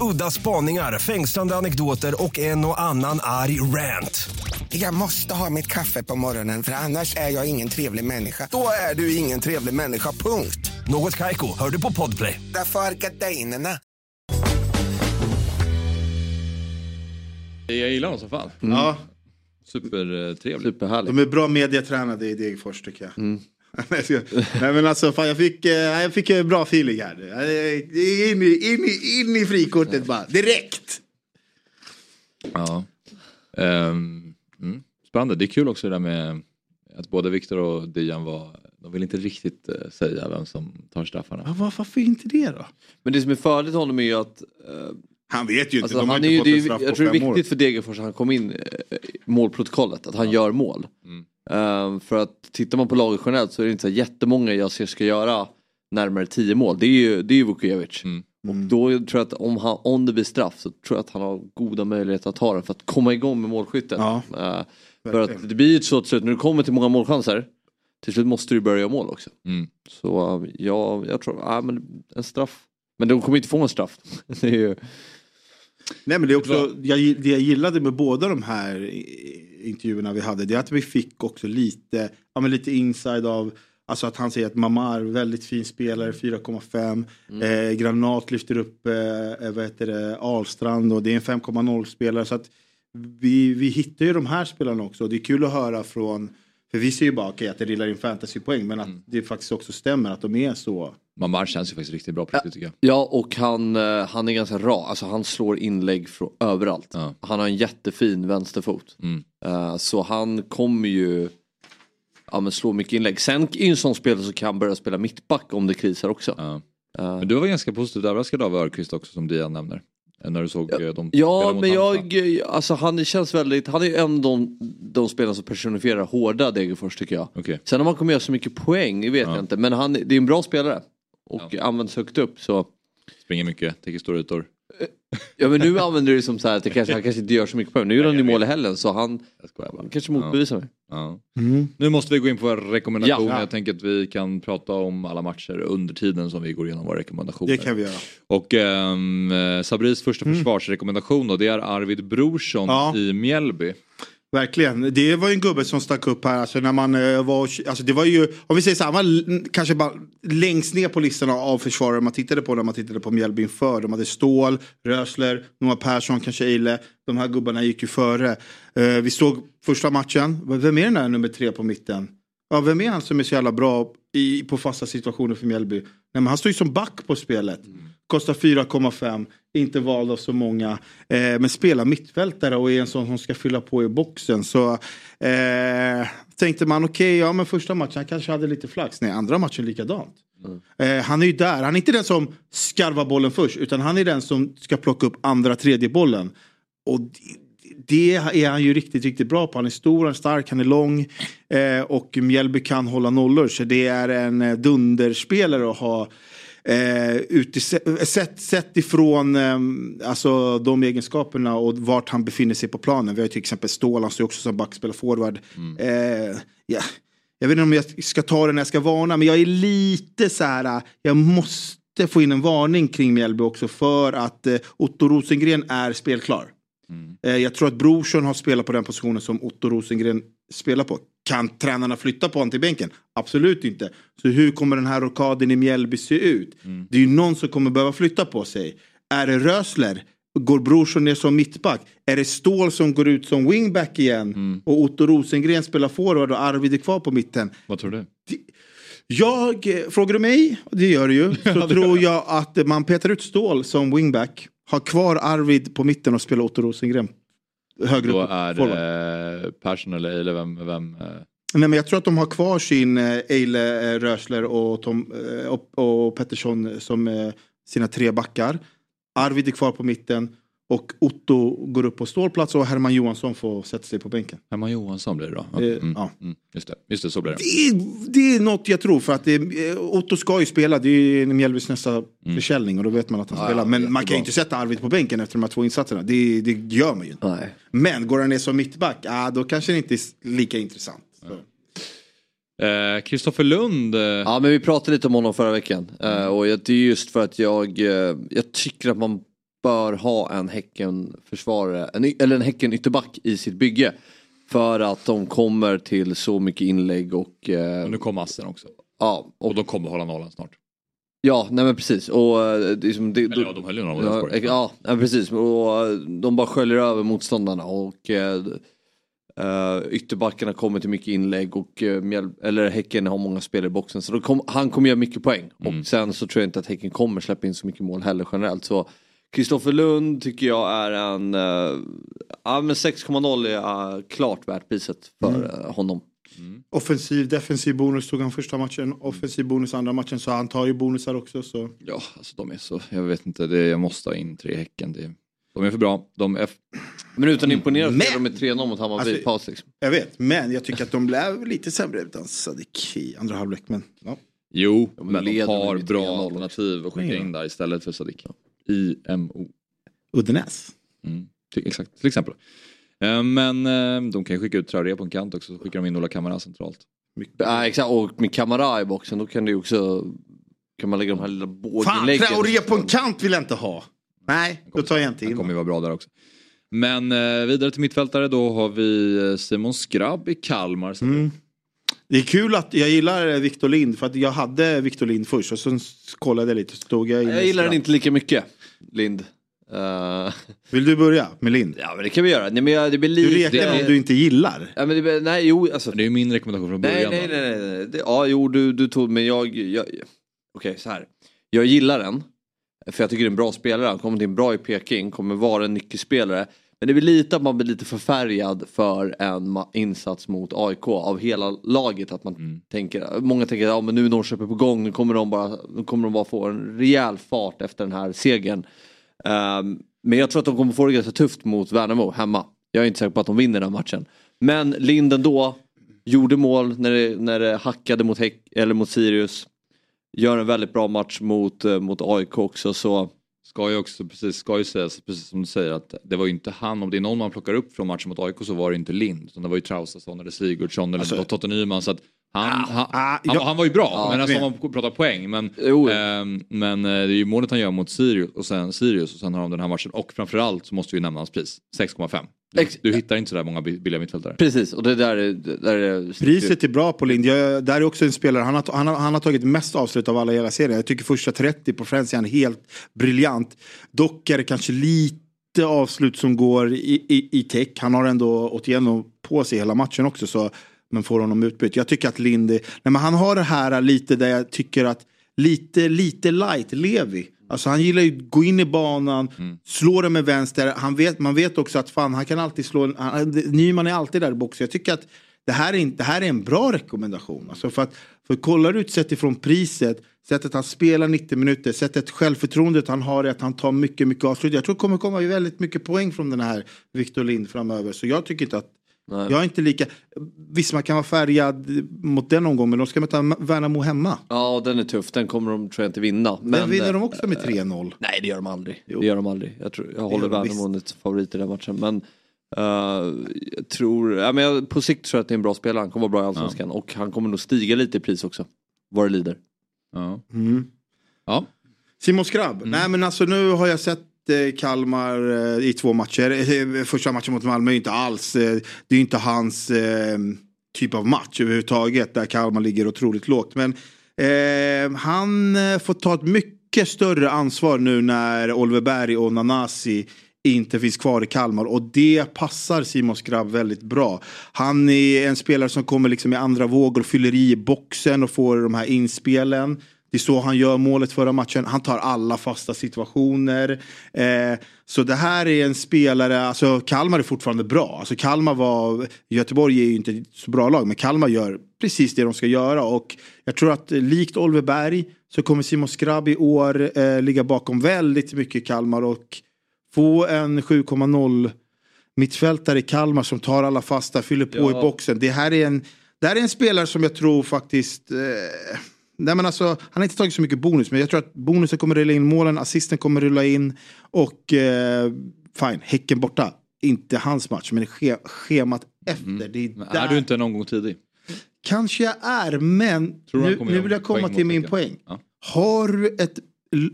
Udda spaningar, fängslande anekdoter och en och annan arg rant. Jag måste ha mitt kaffe på morgonen för annars är jag ingen trevlig människa. Då är du ingen trevlig människa, punkt. Något Kaiko, hör du på Podplay. Därför är gardinerna. Jag gillar dem som fan. Ja, Supertrevligt. Superhärligt. de är bra mediatränade i Degerfors tycker jag. Mm. Nej, men alltså fan, jag fick, eh, jag fick bra feeling här. Eh, In i, in i, in i frikortet bara, direkt. Ja. Mm. Spännande. Det är kul också det där med att både Viktor och Dian var, de vill inte riktigt eh, säga vem som tar straffarna. Ja, var- varför inte det då? Men det som är fördel med honom är ju att eh, Han vet ju inte, Alltså, de har han inte är ju, fått det är, en ju- straff jag på tror det är fem år. viktigt för Degerfors att han kom in i målprotokollet, att han gör mål. Mm. Eh, för att tittar man på laget generellt så är det inte så jättemånga jag ser ska göra närmare 10 mål. Det är ju, det är ju Vukovic. Mm. Och då tror jag att om, han, om det blir straff så tror jag att han har goda möjligheter att ta den för att komma igång med målskyttet. Ja, Eh, för att det blir ju så till slut, när du kommer till många målchanser, till slut måste du börja göra mål också. Mm. Så eh, ja, jag tror, ja men en straff. Men de kommer inte få en straff. det är ju, Nej men det är också, jag, det jag gillade med båda de här intervjuerna vi hade, det är att vi fick också lite, ja men lite inside av Alltså att han säger att Mamar, väldigt fin spelare, 4,5. Mm. Eh, Granat lyfter upp eh, vad heter det, Ahlstrand och det är en 5,0 spelare. Så att vi, vi hittar ju de här spelarna också. Det är kul att höra från, för vi ser ju bara okay, att det rillar in fantasypoäng men att Mm. det faktiskt också stämmer att de är så. Mamar känns ju faktiskt riktigt bra på riktigt tycker jag. Ja och han, eh, han är ganska rak, alltså han slår inlägg från överallt. Ja. Han har en jättefin vänsterfot. Mm. Eh, så han kommer ju ja, men slå mycket inlägg. Sen är ju en sån spelare som kan börja spela mittback om det krisar också. Ja. Eh, Men du var ganska positivt överraskad av Örqvist också som Dian nämner. Eh, När du såg Ja, eh, dem Ja mot men jag, alltså han känns väldigt, han är ju en av de, de spelarna som personifierar hårda Degerfors tycker jag. Okej. Sen om han kommer göra så mycket poäng, det vet Ja. jag inte. Men han, det är en bra spelare. Och Ja. används högt upp så. Springer mycket, täcker stora ytor. Ja men nu använder du det som så här att det kanske, han kanske inte gör så mycket poäng. Nu gjorde han ju mål i helgen så han bara. kanske motbevisar mig. Ja. Nu måste vi gå in på våra rekommendationer. Ja. Jag tänker att vi kan prata om alla matcher under tiden som vi går igenom våra rekommendationer. Det kan vi göra. Och um, Sabris första försvarsrekommendation då, det är Arvid Brorsson Ja. i Mjällby. Verkligen. Det var ju en gubbe som stack upp här. Alltså när man eh, var, alltså det var ju, om vi säger så här, han var kanske bara längst ner på listan av försvarare man tittade på när man tittade på Mjällby inför. De hade Ståhl, Rösler, Noah Persson, kanske Eile. De här gubbarna gick ju före. Eh, vi såg första matchen. Vem är den där nummer tre på mitten? Ja, vem är han som är så jävla bra i, på fasta situationer för Mjällby? Nej, men han står ju som back på spelet. Kostar 4,5. Inte vald av så många. Eh, men spelar mittfältare och är en sån som ska fylla på i boxen. Så eh, tänkte man okej, ja men första matchen han kanske hade lite flax. Nej, andra matchen likadant. Eh, han är ju där, han är inte den som skarvar bollen först utan han är den som ska plocka upp andra tredje bollen. Och det, är han ju riktigt, riktigt bra på. Han är stor, han är stark, han är lång eh, och Mjällby kan hålla nollor. Så det är en eh, dunderspelare att ha eh, uti, sett, sett ifrån eh, alltså, de egenskaperna och vart han befinner sig på planen. Vi har till exempel Ståhl, han står också som back, spelar forward. Eh, ja. Jag vet inte om jag ska ta det när jag ska varna, men jag är lite så här, jag måste få in en varning kring Mjällby också för att eh, Otto Rosengren är spelklar. Eh, Jag tror att Brorsson har spelat på den positionen som Otto Rosengren spelar på. Kan tränarna flytta på honom till bänken? Absolut inte. Så hur kommer den här rockaden i Mjällby se ut? Det är ju någon som kommer behöva flytta på sig. Är det Rösler? Går Brorsson ner som mittback? Är det Ståhl som går ut som wingback igen? Och Otto Rosengren spelar forward och Arvid är kvar på mitten? Vad tror du? Jag, eh, frågar du mig, det gör du ju, så tror jag att man petar ut Ståhl som wingback. Har kvar Arvid på mitten och spelar Otto Rosengren högre Då är det Persson eller Eile, vem? vem eh, Nej, men jag tror att de har kvar sin eh, Eile, eh, Rösler och, Tom, eh, och, och Pettersson som eh, sina tre backar. Arvid är kvar på mitten och Otto går upp på stålplats och Herman Johansson får sätta sig på bänken. Herman Johansson blir det då? Eh, Mm, ja. mm, just, det. just det, så blir det. Det är, det är något jag tror för att det, eh, Otto ska ju spela. Det är ju Mjällbys nästa Mm. försäljning och då vet man att han Ja, spelar. Men man kan jättebra. ju inte sätta Arvid på bänken efter de här två insatserna. Det, det gör man ju inte. Nej. Men går han ner som mittback, ah, då kanske det inte är lika intressant. Så. Eh, Kristoffer Lund. eh, Ja men vi pratade lite om honom förra veckan. Eh, och jag- det är just för att jag, jag tycker att man bör ha en Häcken-försvarare, eller en Häcken-ytterback i sitt bygge. För att de kommer till så mycket inlägg och... eh, och nu kom Assen också. ja, och, Och de kommer hålla nollan snart. ja, nej men precis. Och, eh, det Eller ja, de höll ju nollan. Ja, Ja, ja, ja precis. Och eh, de bara sköljer över motståndarna och eh, eh, ytterbackarna kommer till mycket inlägg och eller Häcken har många spelare i boxen så kom, han kommer göra mycket poäng. Mm. Och sen så tror jag inte att Häcken kommer släppa in så mycket mål heller generellt. Så Kristoffer Lund tycker jag är en, uh, ja men 6,0 är uh, klart värt priset för Mm. eh, honom. Offensiv, defensiv bonus tog han första matchen. Offensiv bonus andra matchen. Så han tar ju bonusar också. Så. Ja, alltså de är så, jag vet inte, det, jag måste ha in tre i Häcken. Det, de är för bra. De är, f- Men utan att imponera så Men- är de med 3-0 mot Hammarby Alltså- paus liksom. Jag vet, men jag tycker att de blev lite sämre utan Sadik i andra halvlek. Men, ja. jo, men men de har bra 3-0 alternativ att skicka in där istället för Sadik. IMO. Uddenäs. Mm, exakt, till exempel. Eh, Men eh, de kan ju skicka ut Traoré på en kant också, så skickar de in Ola Kamara centralt. Ja, exakt, och med Kamara i boxen då kan ju också kan man lägga de här lilla Fan, båginläggen. Traoré på en kant vill jag inte ha. Nej, då tar jag inte Han in kommer ju vara bra där också. Men eh, vidare till mittfältare, då har vi Simon Skrabb i Kalmar. Mm. Det är kul att jag gillar Victor Lind för att jag hade Victor Lind först och sen kollade jag lite så stod jag in Jag gillar den inte lika mycket, Lind. Eh, Vill du börja med Lind? ja men det kan vi göra. Nej, men jag, det blir Du lite... rekar om du inte gillar. Ja, men det, blir- nej, jo, alltså. Det är ju min rekommendation från början. nej, nej. nej, nej. Det, ja, jo, du, du tog, men jag... jag Okej, så här. Jag gillar den. För jag tycker det är en bra spelare. Han kommer in bra i Peking, kommer vara en nyckelspelare. Men det blir lite att man blir lite förfärgad för en insats mot AIK av hela laget. Att man Mm. tänker, många tänker att ja, men nu är Norrköping på gång, nu kommer de bara, nu kommer de bara få en rejäl fart efter den här segern. Ehm, men jag tror att de kommer få det ganska tufft mot Värnamo hemma. Jag är inte säker på att de vinner den matchen. Men Linden då gjorde mål när det, när det hackade mot, Häck, eller mot Sirius. Gör en väldigt bra match mot, eh, mot AIK också så Ska ju också precis, ska ju sägas, precis som du säger, att det var ju inte han, om det är någon man plockar upp från matchen mot AIK så var det inte Lind. Utan det var ju Traustason eller Sigurdsson eller Alltså- Totte Nyman. Så att han, han, ah, han, jag- han var ju bra, Ja, men alltså om man pratar poäng. Men, ehm, men eh, det är ju målet han gör mot Sirius och sen, Sirius och sen har de den här matchen. Och framförallt så måste vi nämna hans pris, 6,5. Du, Ex- du hittar inte sådär många bi- billiga mittfältare. precis och det där Där är Priset är bra på Lind. Jag, där är också en spelare, han har, han, har, han har tagit mest avslut av alla i hela serien. Jag tycker första 30 på Friends är han helt briljant. Dock är det kanske lite avslut som går i, i, i tech. Han har ändå åt igenom på sig hela matchen också. Så, men får honom utbytt. Jag tycker att Lind, är- nej, men han har det här lite där jag tycker att lite, lite light Levi. Alltså han gillar ju att gå in i banan, slå den med vänster. Han vet, man vet också att fan han kan alltid slå, han, Nyman är alltid där i boxen. Jag tycker att det här är, inte, det här är en bra rekommendation. Alltså för, att, för kollar du sett ifrån priset, sättet han spelar 90 minuter, sättet självförtroendet han har är att han tar mycket, mycket avslut. Jag tror det kommer komma väldigt mycket poäng från den här Victor Lind framöver. Så jag tycker inte att Nej. jag är inte lika, visst man kan vara färgad mot den omgången men då ska man ta Värnamo hemma. Ja, den är tuff. Den kommer de tror jag inte vinna. Men Men, vinner de eh, också med 3-0. Nej, det gör de aldrig. Jo. Det gör de aldrig. Jag, tror, jag håller de Värnamo till favorit i den matchen. Men eh, jag tror, ja, men jag, på sikt tror jag att det är en bra spelare. Han kommer vara bra i Allsvenskan. Och han kommer nog stiga lite i pris också. Vad det lider. Ja. Mm. Ja. Simon Skrabb, nej men alltså nu har jag sett eh, Kalmar eh, i två matcher. Eh, första matchen mot Malmö är inte alls, eh, det är inte hans typ av match överhuvudtaget där Kalmar ligger otroligt lågt. Men eh, han får ta ett mycket större ansvar nu när Oliver Berg och Nanasi inte finns kvar i Kalmar och det passar Simon Skrabb väldigt bra. Han är en spelare som kommer liksom i andra vågor och fyller i boxen och får de här inspelen. Det är så han gör målet förra matchen. Han tar alla fasta situationer. Eh, så det här är en spelare, alltså Kalmar är fortfarande bra. Alltså Kalmar var, Göteborg är ju inte ett så bra lag, men Kalmar gör precis det de ska göra. Och jag tror att likt Oliver Berg så kommer Simon Skrabb i år eh, ligga bakom väldigt mycket Kalmar och få en 7,0 mittfältare i Kalmar som tar alla fasta, fyller på Ja. i boxen. Det här är en, det här är en spelare som jag tror faktiskt eh, Nej, men alltså, han har inte tagit så mycket bonus men jag tror att bonusen kommer rulla in målen, assisten kommer rulla in och eh, fine, Häcken borta. Inte hans match men ske, schemat efter. Det är, där. är du inte en omgång tidig? Kanske jag är men nu, nu vill jag komma till min poäng. Ja. Har du ett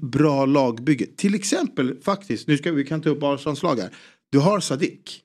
bra lagbygge, till exempel faktiskt, nu ska vi kan ta upp Arsenals lag här. Du har Sadik.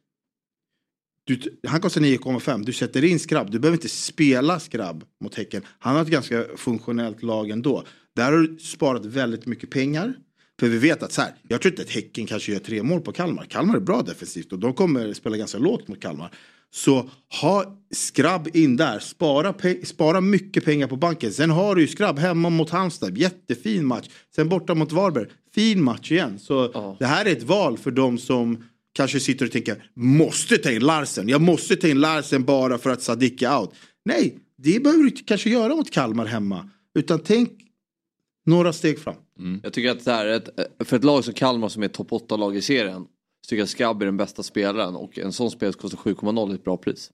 Du, han kostar 9,5. Du sätter in skrabb. Du behöver inte spela skrabb mot Häcken. Han har ett ganska funktionellt lag ändå. Där har du sparat väldigt mycket pengar. För vi vet att så här, jag tror inte att Häcken kanske gör tre mål på Kalmar. Kalmar är bra defensivt och de kommer spela ganska lågt mot Kalmar. Så ha skrabb in där, spara, spara mycket pengar på banken. Sen har du ju skrabb hemma mot Halmstad, jättefin match. Sen borta mot Varberg, fin match igen. Så det här är ett val för de som kanske sitter och tänker, måste ta in Larsen, jag måste ta in Larsen bara för att Sadik är out. Nej, det behöver du inte kanske göra mot Kalmar hemma. Utan tänk några steg fram. Jag tycker att det här för ett lag som Kalmar som är topp 8-lag i serien. Så tycker jag att Skrabb är den bästa spelaren och en sån spelare kostar 7,0 är ett bra pris.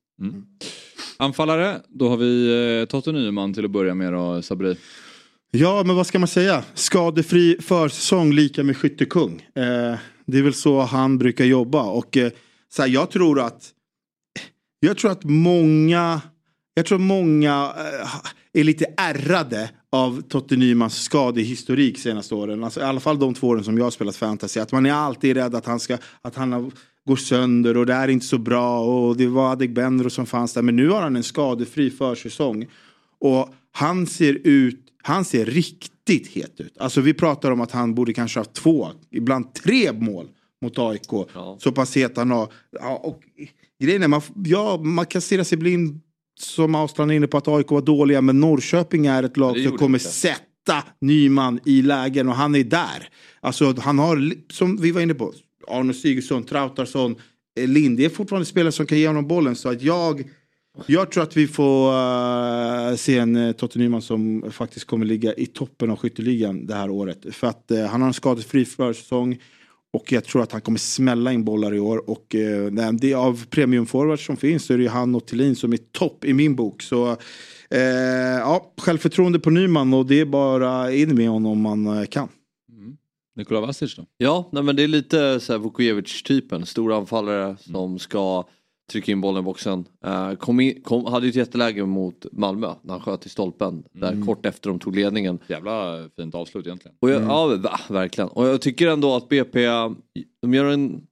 Anfallare, då har vi eh, Totte Nyman till att börja med då, Sabri. Ja, men vad ska man säga? Skadefri försäsong lika med skyttekung. Eh, det är väl så han brukar jobba. Och eh, så här, jag tror att jag tror att många jag tror många eh, är lite ärrade av Totte Nymans skadehistorik senaste åren. Alltså, I alla fall de två åren som jag har spelat fantasy. Att man är alltid rädd att han, ska, att han går sönder och det är inte så bra. Och det var Adegbenro som fanns där. Men nu har han en skadefri försäsong. Och han ser ut, han ser riktigt het ut. Alltså vi pratar om att han borde kanske ha två, ibland tre mål mot AIK. Så pass het han har. Ja, och grejen är, man, ja, man kan stirra sig blind som Australien är inne på att AIK var dåliga. Men Norrköping är ett lag som kommer inte. sätta Nyman i lägen och han är där. Alltså han har, som vi var inne på, Arne Sigurdsson, Trautarsson, eh, Lind. Det är fortfarande spelare som kan ge honom bollen. Så att jag, jag tror att vi får eh, se en uh, Totte Nyman som faktiskt kommer ligga i toppen av skytteligan det här året. För att eh, han har en skadefri försäsong. Och jag tror att han kommer smälla in bollar i år. Och nej, det är av premiumforwards som finns så är det ju han och Thelin som är topp i min bok. Så ja, självförtroende på Nyman och det är bara in med honom om man kan. Nikola Vasic då? Ja, nej, men det är lite Vukovic-typen. Stora anfallare som ska trycka in bollen i boxen. Eh, kom in, kom, hade ju ett jätteläge mot Malmö när han sköt i stolpen. Där kort efter de tog ledningen. Jävla fint avslut egentligen. Och jag, Ja, va, verkligen. Och jag tycker ändå att BP, de gör en,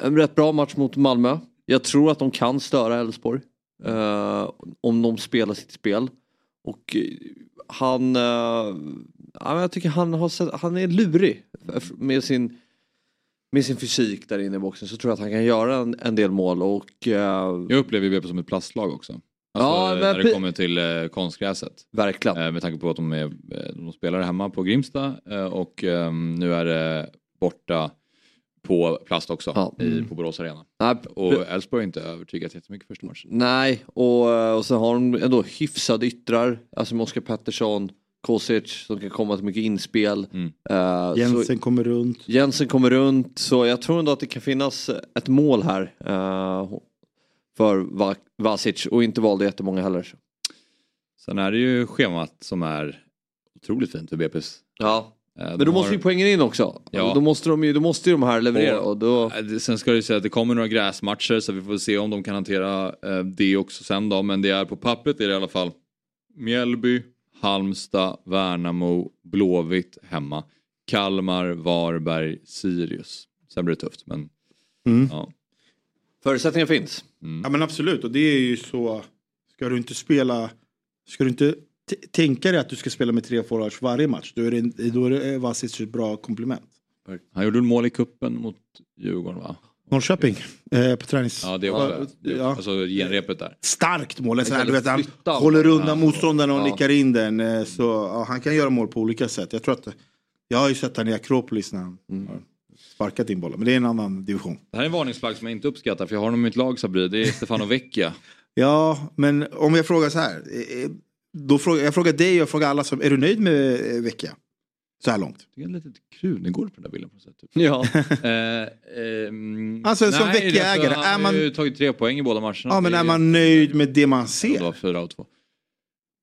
en rätt bra match mot Malmö. Jag tror att de kan störa Elfsborg. eh, om de spelar sitt spel. Och eh, han, eh, ja, jag tycker han, har, sett- han är lurig med sin, med sin fysik där inne i boxen. Så tror jag att han kan göra en, en del mål. Och, eh, Jag upplever BP som ett plastlag också. Alltså, Ja, men när det kommer till eh, konstgräset. Verkligen. Eh, med tanke på att de, är, eh, de spelar hemma på Grimsta eh, och eh, nu är det borta på plast också Ja. i, på Borås Arena. Nej, Och Elfsborg har inte övertygat jättemycket första matchen. Nej, och, eh, och sen har de ändå hyfsade yttrar. Alltså med Oskar Pettersson, Kosic som kan komma till mycket inspel. Mm. Eh, Jensen så, kommer runt. Jensen kommer runt, så jag tror ändå att det kan finnas ett mål här. eh, för Va- Vasic och inte valde jättemånga heller. Sen är det ju schemat som är otroligt fint för BP's. Ja. Eh, Men då måste har- ju poängen in också. Ja. Då, måste de ju, då måste ju de här leverera. Och, då... Eh, det- Sen ska det ju säga att det kommer några gräsmatcher så vi får se om de kan hantera det också sen då. Men det är på pappret är det i alla fall Mjällby, Halmstad, Värnamo, Blåvitt hemma. Kalmar, Varberg, Sirius. Sen blir det tufft men Mm. ja. Förutsättningar finns. Mm. Ja men absolut och det är ju så. Ska du inte spela. Ska du inte tänka dig att du ska spela med tre forwards varje match. Då är det, då är det Vasic ett bra komplement. Han gjorde en mål i kuppen mot Djurgården va? Norrköping eh, på tränings... Ja det också. Ja. Alltså genrepet där. Starkt mål. Kan du vet, han håller undan motståndaren och Ja. nickar in den. eh, Så ja, han kan göra mål på olika sätt. Jag tror att jag har ju sett han i Akropolis när han Mm. sparkat in bollen. Men det är en annan division. Det här är en varningsflagg som jag inte uppskattar för jag har honom i mitt lag Sabri. Det är Stefano Vecchia. Ja, men om jag frågar så här. eh, Då frågar, jag frågar dig och jag frågar alla som, är du nöjd med eh, Vecchia? Så här långt. Det är lite krunegård på den där bilden på något sätt. Typ. Ja. Eh, ehm, Alltså, som nej, Vecchia-ägare, alltså, Han är man- har ju tagit tre poäng i båda matcherna. Ja, men Det är man nöjd med det man Det ser? var fyra av två.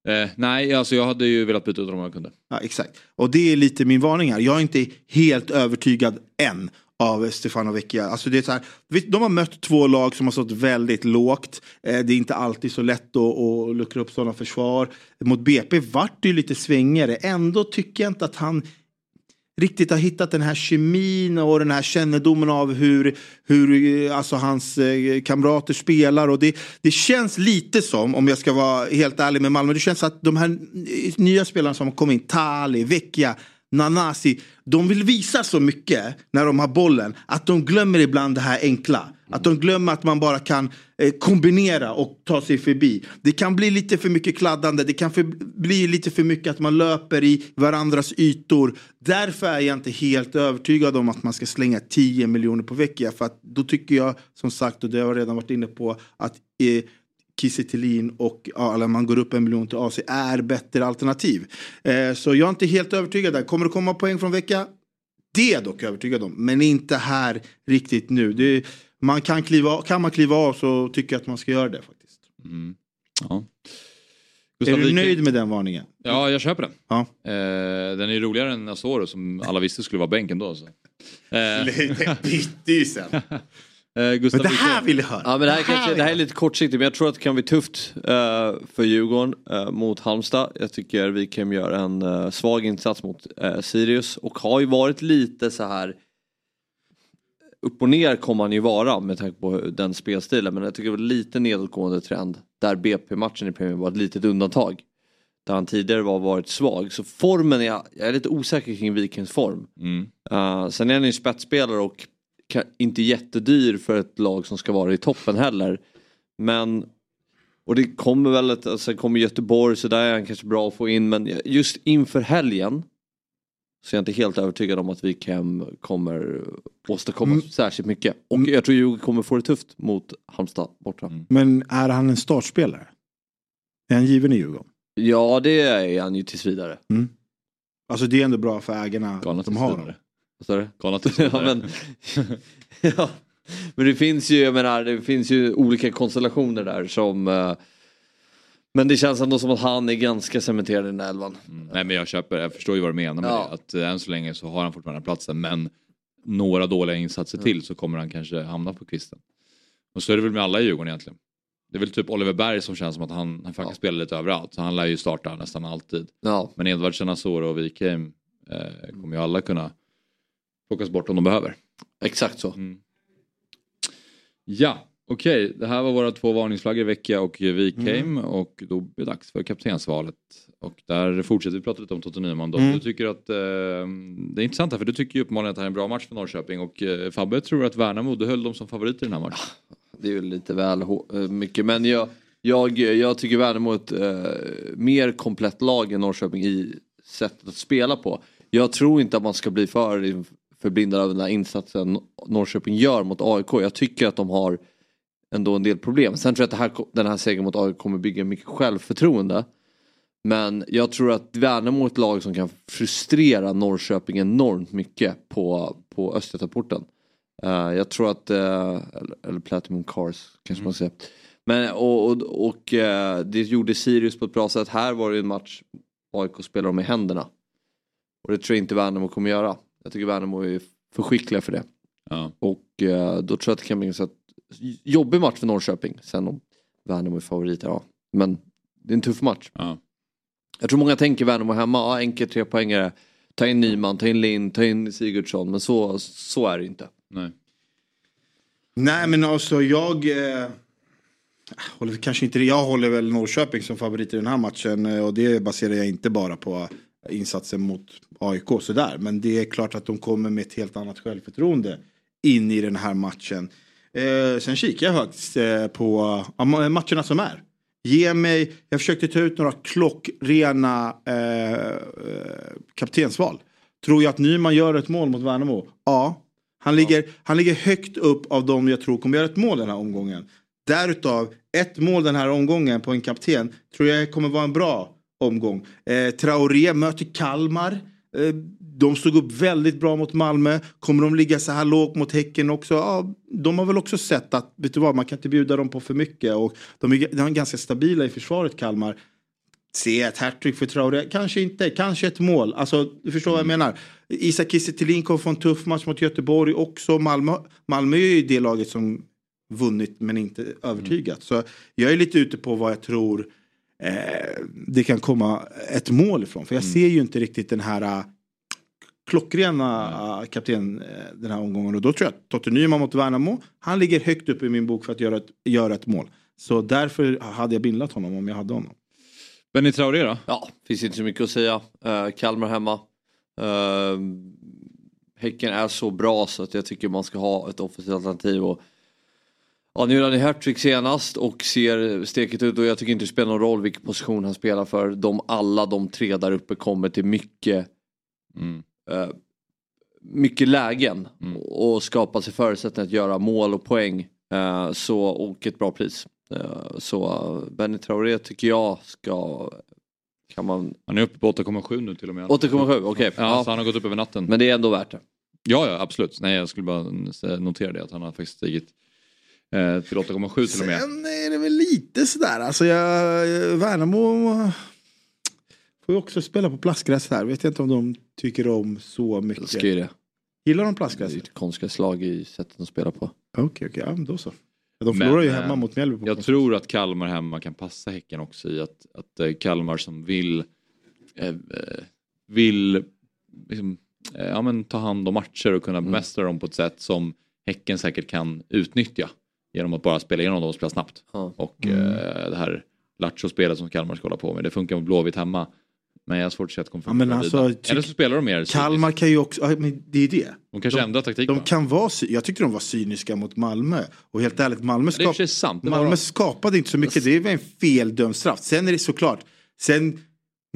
Eh, nej, alltså jag hade ju velat byta ut honom om jag kunde. Ja, exakt. Och det är lite min varning här. Jag är inte helt övertygad än av Stefano Vecchia. Alltså det är så här, de har mött två lag som har stått väldigt lågt. Eh, det är inte alltid så lätt att, att luckra upp sådana försvar. Mot BP vart det ju lite svängigare. Ändå tycker jag inte att han riktigt har hittat den här kemin och den här kännedomen av hur, hur eh, alltså hans eh, kamrater spelar. Och det, det känns lite som, om jag ska vara helt ärlig med Malmö, det känns att de här nya spelarna som har kommit in, Tali, Vecchia, Nanasi, de vill visa så mycket när de har bollen att de glömmer ibland det här enkla. Att de glömmer att man bara kan eh, kombinera och ta sig förbi. Det kan bli lite för mycket kladdande, det kan för, bli lite för mycket att man löper i varandras ytor. Därför är jag inte helt övertygad om att man ska slänga 10 miljoner på Vecchia. För att då tycker jag, som sagt, och det har jag redan varit inne på, att eh, Kiese och ja, man går upp en miljon till AC är bättre alternativ. Eh, så jag är inte helt övertygad där. Kommer det komma poäng från vecka? Det är jag dock övertygad om, men inte här riktigt nu. Det, man kan, kliva, kan man kliva av så tycker jag att man ska göra det faktiskt. Mm. Ja. Är Gustav du Wikheim- nöjd med den varningen? Ja, jag köper den. Ja. Eh, den är ju roligare än Asoro som alla visste skulle vara bänken då. Så. Eh, Det bytte ju sen. eh, Gustav Men det här vill jag höra. Ja, men det, här Det kanske, vill det här är lite kortsiktigt men jag tror att det kan bli tufft eh, för Djurgården eh, mot Halmstad. Jag tycker Wikheim gör en eh, svag insats mot Sirius och har ju varit lite så här upp och ner kommer han ju vara med tanke på den spelstilen men jag tycker det var lite nedåtgående trend där BP-matchen i Premier var ett litet undantag. Där han tidigare var varit svag så formen är jag, jag är lite osäker kring Wikhems form. Mm. Uh, sen är han ju spetsspelare och inte jättedyr för ett lag som ska vara i toppen heller. Men och det kommer väl ett, alltså kommer Göteborg så där är han kanske bra att få in men just inför helgen så är jag inte helt övertygad om att Wikhem kommer åstadkomma Mm. särskilt mycket. Och jag tror Djurgården kommer få det tufft mot Halmstad borta. Mm. Men är han en startspelare? Är han given i Djurgården? Ja det är han ju tills vidare. Alltså det är ändå bra för ägarna Galna att de har honom. Vad sa du? Tills ja, men, ja. men det finns ju, jag menar, det finns ju olika konstellationer där som eh, Men det känns ändå som att han är ganska cementerad i den här elvan. Mm. Nej men jag köper, jag förstår ju vad du menar med Ja. det. Att eh, än så länge så har han fortfarande platsen men några dåliga insatser till så kommer han kanske hamna på kvisten. Och så är det väl med alla i Djurgården egentligen. Det är väl typ Oliver Berg som känns som att han, han faktiskt spelar lite överallt. Så han lär ju starta nästan alltid. Ja. Men Edvardsen, Asoro och Wikheim eh, kommer ju alla kunna plockas bort om de behöver. Exakt så. Mm. Ja, okej. Det här var våra två varningsflaggor, Vecchia och Wikheim. Och då blir det dags för kaptensvalet. Och där fortsätter vi prata lite om Totte Nyman. Då. Mm. Du tycker att, eh, det är intressant här för du tycker ju uppenbarligen att det här är en bra match för Norrköping. Och eh, Fabbe tror att Värnamo, du höll dem som favoriter i den här matchen. Det är ju lite väl eh, mycket men jag, jag, jag tycker Värnamo är ett eh, mer komplett lag än Norrköping i sättet att spela på. Jag tror inte att man ska bli för förblindad av den här insatsen Norrköping gör mot AIK. Jag tycker att de har ändå en del problem. Sen tror jag att här, den här segern mot AIK kommer bygga mycket självförtroende. Men jag tror att Värnamo är ett lag som kan frustrera Norrköping enormt mycket på, på Östgötaporten. Uh, jag tror att, uh, eller, eller Platinum Cars kanske man säger. Men och, och, och uh, det gjorde Sirius på ett bra sätt. Här var det en match AIK spelar med händerna. Och det tror jag inte Värnamo kommer göra. Jag tycker Värnamo är för skickliga för det. Ja. Och då tror jag att det kan bli en så jobbig match för Norrköping. Sen om Värnamo är favoriter, ja. Men det är en tuff match. Ja. Jag tror många tänker Värnamo hemma, ja, enkelt trepoängare. Ta in Nyman, ta in Lind, ta in Sigurdsson. Men så, så är det inte. Nej. Nej men alltså jag... Eh, håller kanske inte, jag håller väl Norrköping som favorit i den här matchen. eh, Och det baserar jag inte bara på insatsen mot AIK sådär. Men det är klart att de kommer med ett helt annat självförtroende in i den här matchen. Eh, sen kikar jag faktiskt eh, på ja, matcherna som är. Ge mig, jag försökte ta ut några klockrena eh, eh, kaptensval. Tror jag att Nyman gör ett mål mot Värnamo? Ja. Han ligger, han ligger högt upp av de jag tror kommer göra ett mål den här omgången. Därutav, ett mål den här omgången på en kapten tror jag kommer vara en bra omgång. Eh, Traoré möter Kalmar. Eh, de stod upp väldigt bra mot Malmö. Kommer de ligga så här lågt mot Häcken också? Ja, de har väl också sett att, vet du vad, man kan inte bjuda dem på för mycket. Och de är, de är ganska stabila i försvaret, Kalmar. Se ett hattrick för Traoré? Kanske inte, kanske ett mål. Alltså, du förstår vad jag menar. Isak Kiese kom från en tuff match mot Göteborg också. Malmö, Malmö är ju det laget som vunnit men inte övertygat. Så jag är lite ute på vad jag tror eh, det kan komma ett mål ifrån. För jag ser ju inte riktigt den här uh, klockrena uh, kapten uh, den här omgången. Och då tror jag att Totte Nyman mot Värnamo, han ligger högt upp i min bok för att göra ett, göra ett mål. Så därför hade jag bindlat honom om jag hade honom. Benny Traoré då? Ja, finns inte så mycket att säga. Uh, Kalmar hemma. Uh, häcken är så bra så att jag tycker man ska ha ett offensivt alternativ. Och, ja, nu gjorde han hattrick senast och ser stekigt ut och jag tycker inte det spelar någon roll vilken position han spelar för. De, alla de tre där uppe kommer till mycket Mm. uh, mycket lägen mm. och skapa sig förutsättningar att göra mål och poäng. Uh, så, och ett bra pris. Uh, så Benny Traoré tycker jag ska kan man... Han är uppe på 8,7 nu till och med. 8,7 okej. Okay. Ja, ja. Så han har gått upp över natten. Men det är ändå värt det. Ja, ja absolut. Nej, jag skulle bara notera det att han har faktiskt stigit eh, till 8,7 till och med. Sen är det väl lite sådär. Alltså jag, Värnamo får ju också spela på plastgräs här. Vet jag inte om de tycker om så mycket. Jag ska ju det. Gillar de plastgräs? Det är ett konstgräslag i sättet att spela på. Okej, okay, okej. Okay. Ja, då så. De förlorar ju hemma mot Mjällby. Jag tror att Kalmar hemma kan passa Häcken också i att, att Kalmar som vill eh, vill liksom, eh, ja, men ta hand om matcher och kunna bemästra mm. dem på ett sätt som Häcken säkert kan utnyttja genom att bara spela igenom dem och spela snabbt. Mm. Och eh, det här Lattjo-spelet som Kalmar ska hålla på med, det funkar med Blåvitt hemma. Men jag har svårt att se att det kommer funka ja, alltså, Eller så spelar de mer Kalmar kan ju också, ja, men det är det. De kanske de, ändrar taktik De kan vara, jag tyckte de var cyniska mot Malmö. Och helt ärligt, Malmö, skap, det är sant. Det Malmö skapade inte så mycket. Det är en feldömd straff. Sen är det såklart, sen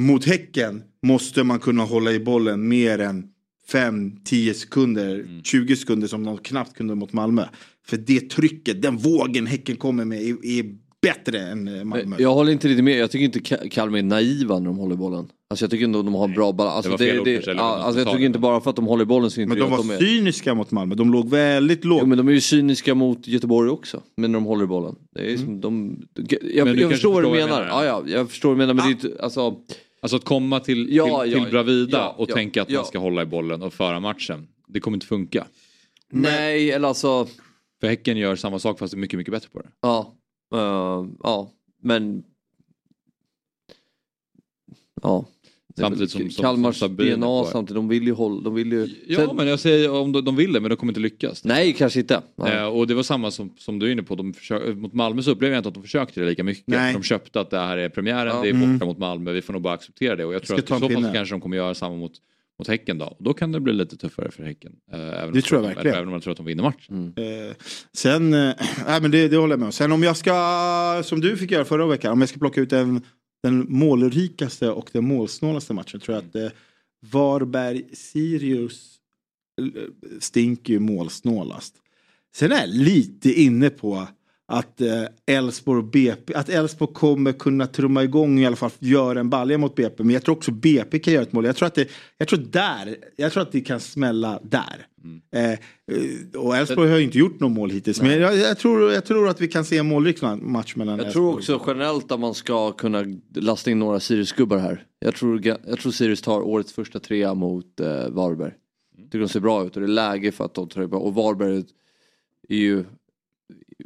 mot Häcken måste man kunna hålla i bollen mer än 5-10 sekunder, mm. 20 sekunder som de knappt kunde mot Malmö. För det trycket, den vågen Häcken kommer med är, är bättre än Malmö. Jag håller inte riktigt med, jag tycker inte Kalmar är naiva när de håller bollen. Alltså jag tycker ändå de har en bra balans. Alltså, det, det, det, alltså jag tycker inte bara för att de håller bollen så inte Men de var de är... cyniska mot Malmö, de låg väldigt lågt. Jo, men de är ju cyniska mot Göteborg också. Men när de håller bollen. Det är som mm. de, jag, jag, jag förstår vad du menar. menar ja, ja, jag förstår vad du menar men ah. det är alltså... Alltså att komma till, ja, till, till Bravida ja, och tänka att man ska hålla i bollen och föra matchen. Det kommer inte funka. Nej, eller alltså... För Häcken gör samma sak fast är mycket, mycket bättre på det. Ja, uh, ja. men... Ja. Samtidigt som, som Kalmars som DNA samtidigt, de vill ju hålla, de vill ju... Ja Sen... men jag säger om de, de vill det men de kommer inte lyckas. Nej kanske inte. Eh, och det var samma som, som du är inne på, de försök, mot Malmö så upplevde jag inte att de försökte det lika mycket. Nej. De köpte att det här är premiären, ja. det är borta mm. mot Malmö, vi får nog bara acceptera det. Och jag tror att i så fall kanske de kommer göra samma mot mot Häcken då. Och då kan det bli lite tuffare för Häcken. Eh, även det tror jag de, verkligen. Även om man tror att de vinner matchen. Mm. Eh, sen, eh, nej, men det, det håller jag med om. Sen om jag ska, som du fick göra förra veckan, om jag ska plocka ut en, den målrikaste och den målsnålaste matchen tror jag att eh, Varberg-Sirius stinker ju målsnålast. Sen är jag lite inne på att eh, Elfsborg och BP, att Elfsborg kommer kunna trumma igång i alla fall göra en balja mot BP. Men jag tror också BP kan göra ett mål. Jag tror att det, jag tror där, jag tror att det kan smälla där. Eh, eh, och Elfsborg har ju inte gjort något mål hittills. Men jag, jag, tror, jag tror att vi kan se en målrik match mellan Jag tror också generellt att man ska kunna lasta in några Sirius-gubbar här. Jag tror, jag tror Sirius tar årets första trea mot eh, Varberg. Tycker de ser bra ut och det är läge för att de tar det bra. Och Varberg är ju...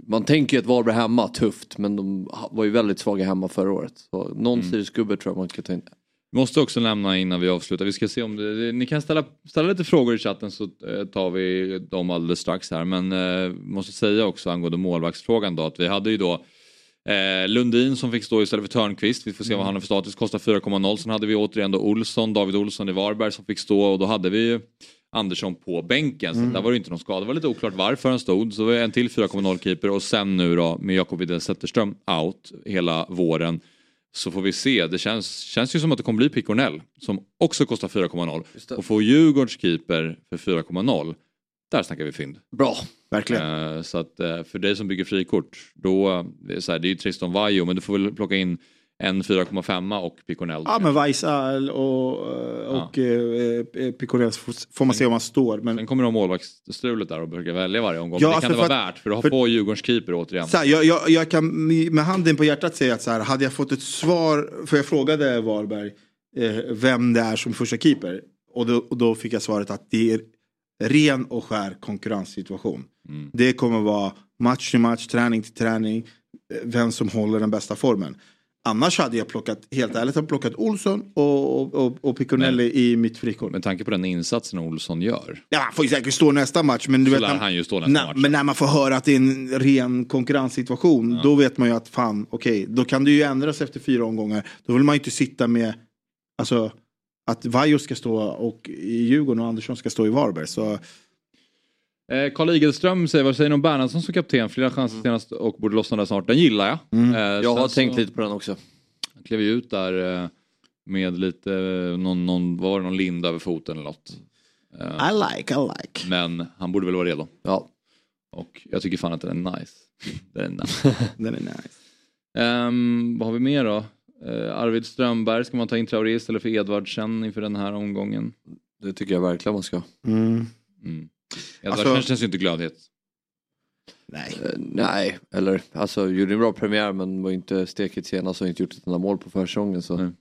Man tänker ju att Varberg hemma, tufft, men de var ju väldigt svaga hemma förra året. Så någon Sirius-gubbe tror jag man ska ta in. Måste också nämna innan vi avslutar, vi ska se om det, ni kan ställa, ställa lite frågor i chatten så eh, tar vi dem alldeles strax här. Men eh, måste säga också angående målvaktsfrågan då att vi hade ju då eh, Lundin som fick stå istället för Törnqvist. Vi får se vad han har för status, kostar 4,0. Sen hade vi återigen då Olsson, David Olsson i Varberg som fick stå och då hade vi ju Andersson på bänken. Så Mm. där var det inte någon skada. Det var lite oklart varför han stod. Så en till 4,0 keeper och sen nu då med Jakob Widell Zetterström out hela våren. Så får vi se. Det känns, känns ju som att det kommer bli Picornell som också kostar 4,0. Och få Djurgårds keeper för 4,0. Där snackar vi fynd. Bra. Verkligen. Eh, så att eh, för dig som bygger frikort, då, det är, så här, det är ju Tristan Vaiho men du får väl plocka in en 4,5 och Picornell. Ja men Weissal och, och ja. Picorells får man se om han står. Men... Sen kommer de målvaktsstrulet där och brukar välja varje omgång. Ja, det alltså kan det vara att- värt för du har på Djurgårdens keeper återigen. Så här, jag, jag, jag kan med handen på hjärtat säga att så här, hade jag fått ett svar, för jag frågade Varberg eh, vem det är som första keeper. Och då, och då fick jag svaret att det är ren och skär konkurrenssituation. Mm. Det kommer vara match till match, träning till träning, eh, vem som håller den bästa formen. Annars hade jag plockat, helt ärligt, hade plockat Olsson och, och, och, Piconelli i mitt frikort. Med tanke på den insatsen Olsson gör. Ja, han får ju säkert stå nästa match. Men, du Så vet, när- han ju stå nästa när, match. Men när man får höra att det är en ren konkurrenssituation. Då vet man ju att fan, okej, då kan det ju ändras efter fyra omgångar. Då vill man ju inte sitta med, alltså, att Vaiho ska stå och i Djurgården och Andersson ska stå i Varberg. Så Eh, Carl Igelström säger, vad säger ni om Bernhardsson som kapten? Flera chanser senast och borde lossna där snart. Den gillar jag. Mm. Eh, Jag har tänkt så- lite på den också. Han klev ju ut där eh, med lite, eh, någon, någon, var det, någon linda över foten eller något. Eh, I like, I like. Men han borde väl vara redo. Ja. Och jag tycker fan att den är nice. Den är nice. Den är nice. Ehm, vad har vi mer då? Eh, Arvid Strömberg, ska man ta in Traoré istället för Edvardsen inför den här omgången? Det tycker jag verkligen man ska. Mm. Mm. Edvardsen Alltså- känns ju inte glödhet. Nej. Eh, nej, eller alltså gjorde en bra premiär men var inte stekigt senast och inte gjort ett enda mål på försäsongen så. Nej.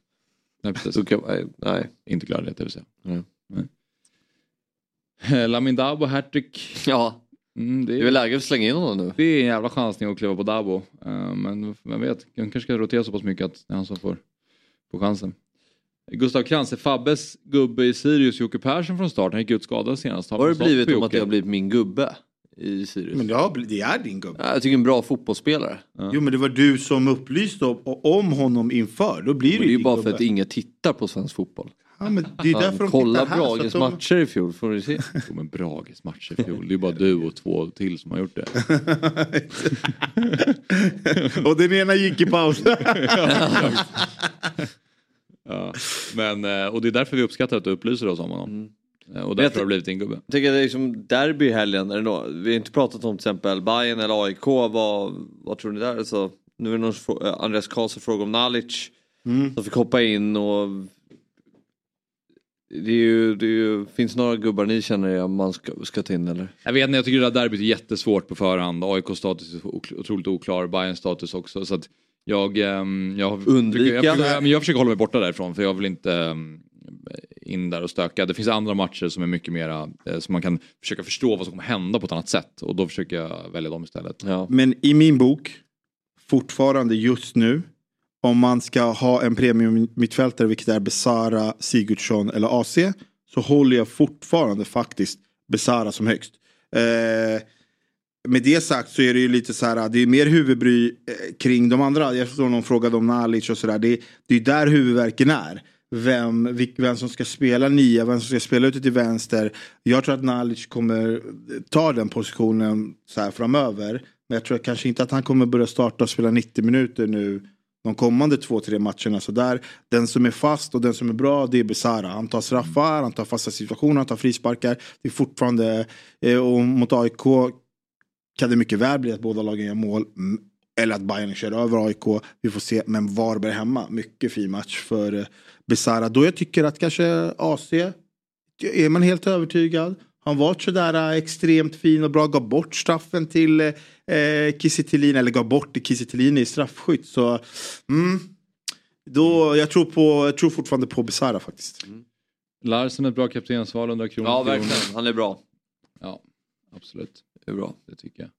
Nej, precis. Kan, nej, nej. Inte glödhet, det vill säga. Nej. Nej. Eh, Lamin Dabo, hattrick. Ja, Mm, det, det är är, väl läge att slänga in honom nu. det är en jävla chansning att kliva på Dabo. Eh, men vem vet, han kanske ska rotera så pass mycket att det är han som får, får chansen. Gustav Krantz, Fabbes gubbe i Sirius, Jocke Persson från start. Han gick ut skadad senast. Vad har det blivit om att det har blivit min gubbe i Sirius? Men det, har, det är din gubbe. Ja, jag tycker en bra fotbollsspelare. Jo men det var du som upplyste om, om honom inför. Då blir Men det det är ju bara för gubbe. att ingen tittar på svensk fotboll. Ja, men det är därför de Kolla här. Brages att de... matcher i fjol får du se. Jo, men Brages matcher i fjol. Det är bara du och två till som har gjort det. och den ena gick i paus. Ja. Men, eh, och det är därför vi uppskattar att du upplyser oss om honom. Eh, Och därför har det blivit din gubbe. Jag tycker det är liksom derby i helgen. Är det nå- Vi har inte pratat om till exempel Bayern eller AIK. Vad, vad tror ni där? Alltså, nu är det någon eh, Andreas Karlsson fråga om Nalic. Mm. Som fick hoppa in och det, är ju, det är ju, finns några gubbar ni känner att man ska, ska ta in eller? Jag vet inte, jag tycker det där derbyt är jättesvårt på förhand. AIK status är otroligt oklar, Bayern status också. Så att jag, ehm, jag, Undvika. jag, försöker, men jag försöker hålla mig borta därifrån för jag vill inte ehm, in där och stöka. Det finns andra matcher som är mycket mera, eh, som man kan försöka förstå vad som kommer hända på ett annat sätt. Och då försöker jag välja dem istället. Ja. Men i min bok, fortfarande just nu, om man ska ha en premium mittfältare, vilket är Besara, Sigurdsson eller AC, så håller jag fortfarande faktiskt Besara som högst. Eh, med det sagt så är det ju lite så här, det är mer huvudbry eh, kring de andra. Jag förstår någon frågade om Nalic och sådär. Det, det är där huvudverken är. Vem, vem som ska spela nia, vem som ska spela ute till vänster. Jag tror att Nalic kommer ta den positionen så här framöver. Men jag tror kanske inte att han kommer börja starta och spela 90 minuter nu de kommande två, tre matcherna. Så där, den som är fast och den som är bra det är Besara. Han tar straffar, han tar fasta situationer, han tar frisparkar. Det är fortfarande, eh, och mot AIK kan det mycket väl bli att båda lagen gör mål. Eller att Bayern kör över AIK. Vi får se. Men Varberg hemma, mycket fin match för eh, Besara. Då jag tycker att kanske AC, är man helt övertygad. Han var sådär eh, extremt fin och bra. Gav bort straffen till eh, Kiese Thelin, eller gav bort till Kiese Thelin i straffskytt. Så mm, då, jag, tror på, jag tror fortfarande på Besara faktiskt. Larsen ett bra kaptensval, 100 kronor. Ja, verkligen. Han är bra. Ja, absolut. Det är bra. Det tycker jag.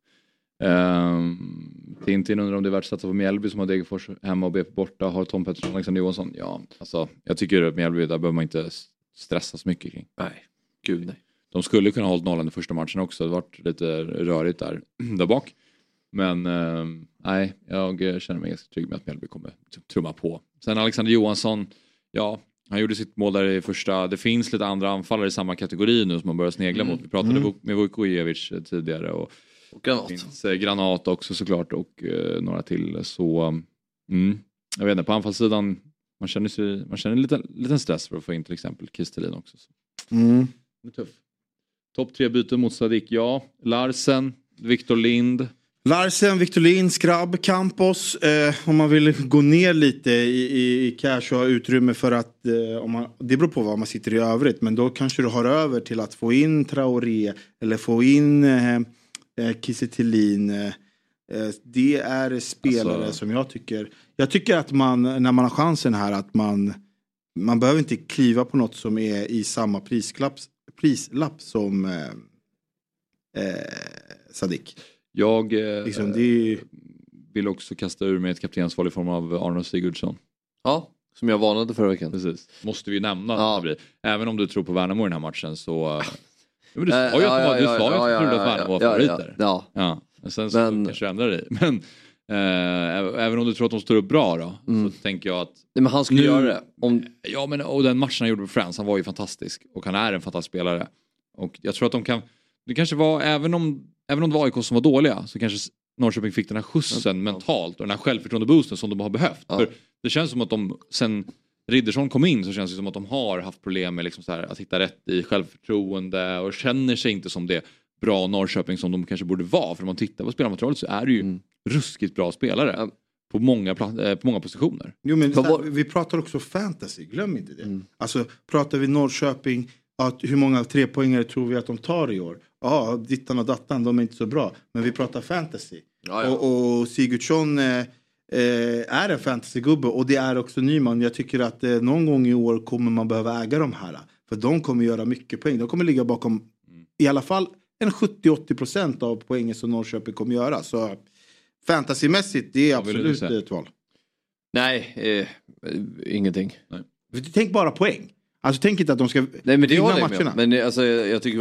Um, Tintin undrar om det är värt att satsa på Mjällby som har Degerfors hemma och BP borta. Har Tom Pettersson och Alexander Johansson? Ja, alltså jag tycker att Mjällby, där behöver man inte stressa så mycket kring. Nej, gud nej. De skulle kunna ha hållit nollan i första matchen också. Det har varit lite rörigt där, där bak. Men ehm, nej, jag känner mig ganska trygg med att Mjällby kommer trumma på. Sen Alexander Johansson, ja, han gjorde sitt mål där i första. Det finns lite andra anfallare i samma kategori nu som man börjar snegla Mm. mot. Vi pratade Mm. med Vujkovic tidigare. Och, och Granat. Det finns eh, Granat också såklart och eh, några till. Så mm, jag vet inte, på anfallssidan man känner, sig, man känner en liten, liten stress för att få in till exempel Kristelin också. Så. Mm. Det är tufft. Topp tre byten mot Sadik, ja. Larsen, Viktor Lind. Larsen, Victorlin, Skrabb, Campos. Eh, om man vill gå ner lite i, i, i cash och ha utrymme för att... Eh, om man, det beror på vad man sitter i övrigt. Men då kanske du har över till att få in Traoré eller få in eh, eh, Kiese. Eh, eh, det är spelare Alltså- som jag tycker... Jag tycker att man, när man har chansen här, att man... Man behöver inte kliva på något som är i samma prislapp, prislapp som eh, eh, Sadik. Jag eh, Liksom, det är- vill också kasta ur mig ett kaptensval i form av Arno Sigurdsson. Ja, som jag varnade förra veckan. Precis. Måste vi ju nämna. Ja. Även om du tror på Värnamo i den här matchen så... eh, Ja, men du sa ju att ja, du var- du ja, sa ju ja, att du ja, trodde att Värnamo var favoriter. ja. Ja. Men sen så Men- kanske du ändrar dig. Men även om du tror att de står upp bra då. Så tänker jag att... Nej, men han skulle Nu- göra det. Om... Ja men och den matchen han gjorde med Friends, han var ju fantastisk. Och han är en fantastisk spelare. Och jag tror att de kan... Det kanske var, även om, även om det var AIK som var dåliga, så kanske Norrköping fick den här skjutsen mentalt och den här självförtroende-boosten som de har behövt. För det känns som att de, sen Riddersson kom in så känns det som att de har haft problem med liksom här, att hitta rätt i självförtroende och känner sig inte som det bra Norrköping som de kanske borde vara. För om man tittar på spelarmaterialet så är det ju Mm. ruskigt bra spelare. På många, eh, på många positioner. Jo, men här, vi pratar också fantasy, glöm inte det. Alltså pratar vi Norrköping, att hur många trepoängare tror vi att de tar i år? Ja, dittan och dattan, de är inte så bra. Men vi pratar fantasy. Ja, ja. Och, och Sigurdsson eh, eh, är en fantasygubbe och det är också Nyman. Jag tycker att eh, någon gång i år kommer man behöva äga de här. För de kommer göra mycket poäng. De kommer ligga bakom i alla fall en 70-80% av poängen som Norrköping kommer göra. Så fantasymässigt, det är absolut ett val. Nej, eh, ingenting. Tänk bara poäng. Alltså tänk inte att de ska Nej men det vinna med matcherna. om. Men alltså, jag, tycker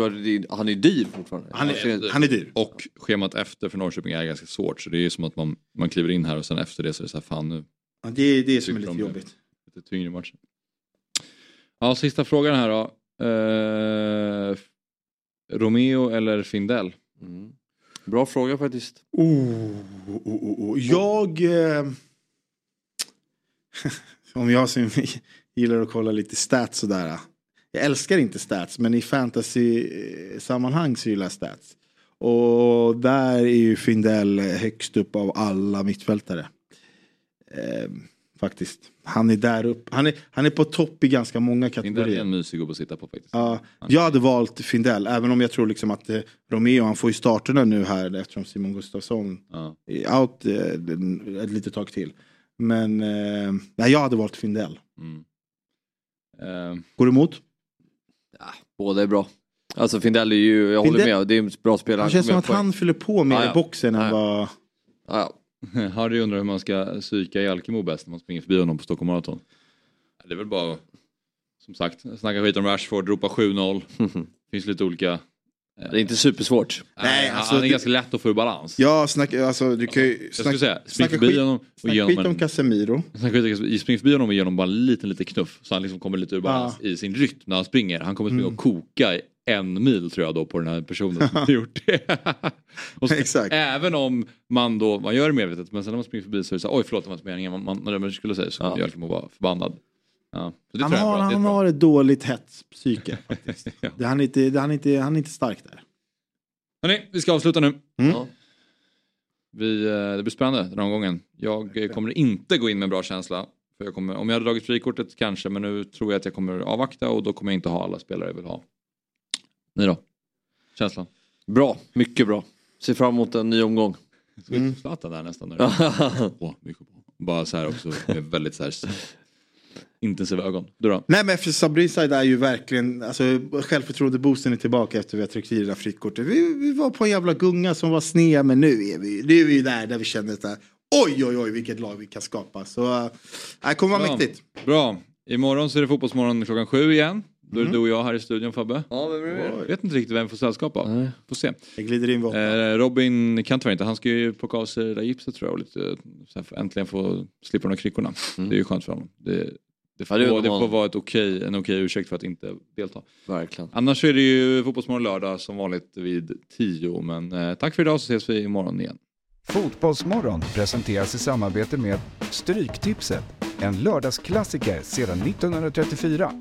att han är dyr fortfarande. Han är- Alltså, han är dyr. Och schemat efter för Norrköping är ganska svårt. Så det är som att man, man kliver in här och sen efter det så är det så här, fan nu. Ja, det är det som är lite de jobbigt. Lite tyngre matcher. Ja, sista frågan här då. Eh, Romeo eller Findell? Mm. Bra fråga faktiskt. Oh, oh, oh, oh. Jag... Eh, om jag som gillar att kolla lite stats sådär. Jag älskar inte stats men i fantasy-sammanhang så gillar jag stats. Och där är ju Findell högst upp av alla mittfältare. Eh, faktiskt. Han är där uppe. Han är, han är på topp i ganska många Findell är kategorier. en mysig gubbe att sitta på faktiskt. Ja, jag hade valt Findell, även om jag tror liksom att eh, Romeo, han får ju starterna nu här eftersom Simon Gustafsson Ja. är out eh, ett litet tag till. Men eh, nej, jag hade valt Findell. Mm. Eh, Går du emot? Båda är bra. Alltså Findell är ju, jag håller Findell- med, det är en bra spelare. Han känns som att han fyller på mer Ja, ja. i boxen än Ja, ja. vad... Ja, Harry undrar hur man ska psyka i Alkemo bäst när man springer förbi honom på Stockholm Marathon. Det är väl bara som sagt, snacka skit om Rashford, ropa 7-0. Finns lite olika... Det är inte supersvårt. Nej, alltså, han är det- ganska lätt att få ur balans. Ja, snacka, alltså du kan ju... Jag skulle säga, spring förbi skit, honom och snacka ge honom om. Casemiro. Skit, spring förbi honom och ge honom bara en liten, liten knuff så han liksom kommer lite ur balans i sin rytm när han springer. Han kommer springa Mm. och koka en mil tror jag då på den här personen som har gjort det. och så, Exakt. Även om man då, man gör det medvetet men sen när man springer förbi så är det så här, oj förlåt det var inte meningen, man, man, när man skulle säga så Ja. ja. gör det att vara förbannad. Ja. Så det Han jag har, han bra. har ett dåligt hetspsyke faktiskt. Ja. det, han, är inte, det, han, är inte, han är inte stark där. Hörrni, vi ska avsluta nu. Mm. Ja. Vi, eh, det blir spännande den här gången. Jag kommer inte gå in med bra känsla. För jag kommer, om jag hade dragit frikortet kanske, men nu tror jag att jag kommer avvakta och då kommer jag inte ha alla spelare jag vill ha. Ni då? Känslan? Bra, mycket bra. Ser fram emot en ny omgång. Såg ut Zlatan där nästan. Där. Åh, mycket bra. Bara så här också med väldigt så här intensiva ögon. Du då? Nej men för Sabrina är ju verkligen, alltså självförtroende-boosten är tillbaka efter vi har tryckt i det där frikortet. Vi, vi var på en jävla gunga som var snea men nu är vi, nu är vi där där vi känner att oj oj oj vilket lag vi kan skapa. Så äh, det kommer vara Bra. mäktigt. Bra. Imorgon så är det Fotbollsmorgon klockan sju igen. Då är det Mm. du och jag här i studion Fabbe. Ja, vem är det? Jag vet inte riktigt vem vi får sällskap av. Nej. Får se. Jag glider in Eh, Robin kan tyvärr inte, han ska ju plocka av sig det där gipset tror jag och lite, så här, för äntligen få slippa de här kryckorna. Det är ju skönt för honom. Det, det, får, Mm. Ja, det är det får vara ett okej, en okej ursäkt för att inte delta. Verkligen. Annars är det ju Fotbollsmorgon lördag som vanligt vid 10. Men eh, tack för idag så ses vi imorgon igen. Fotbollsmorgon presenteras i samarbete med Stryktipset, en lördagsklassiker sedan 1934.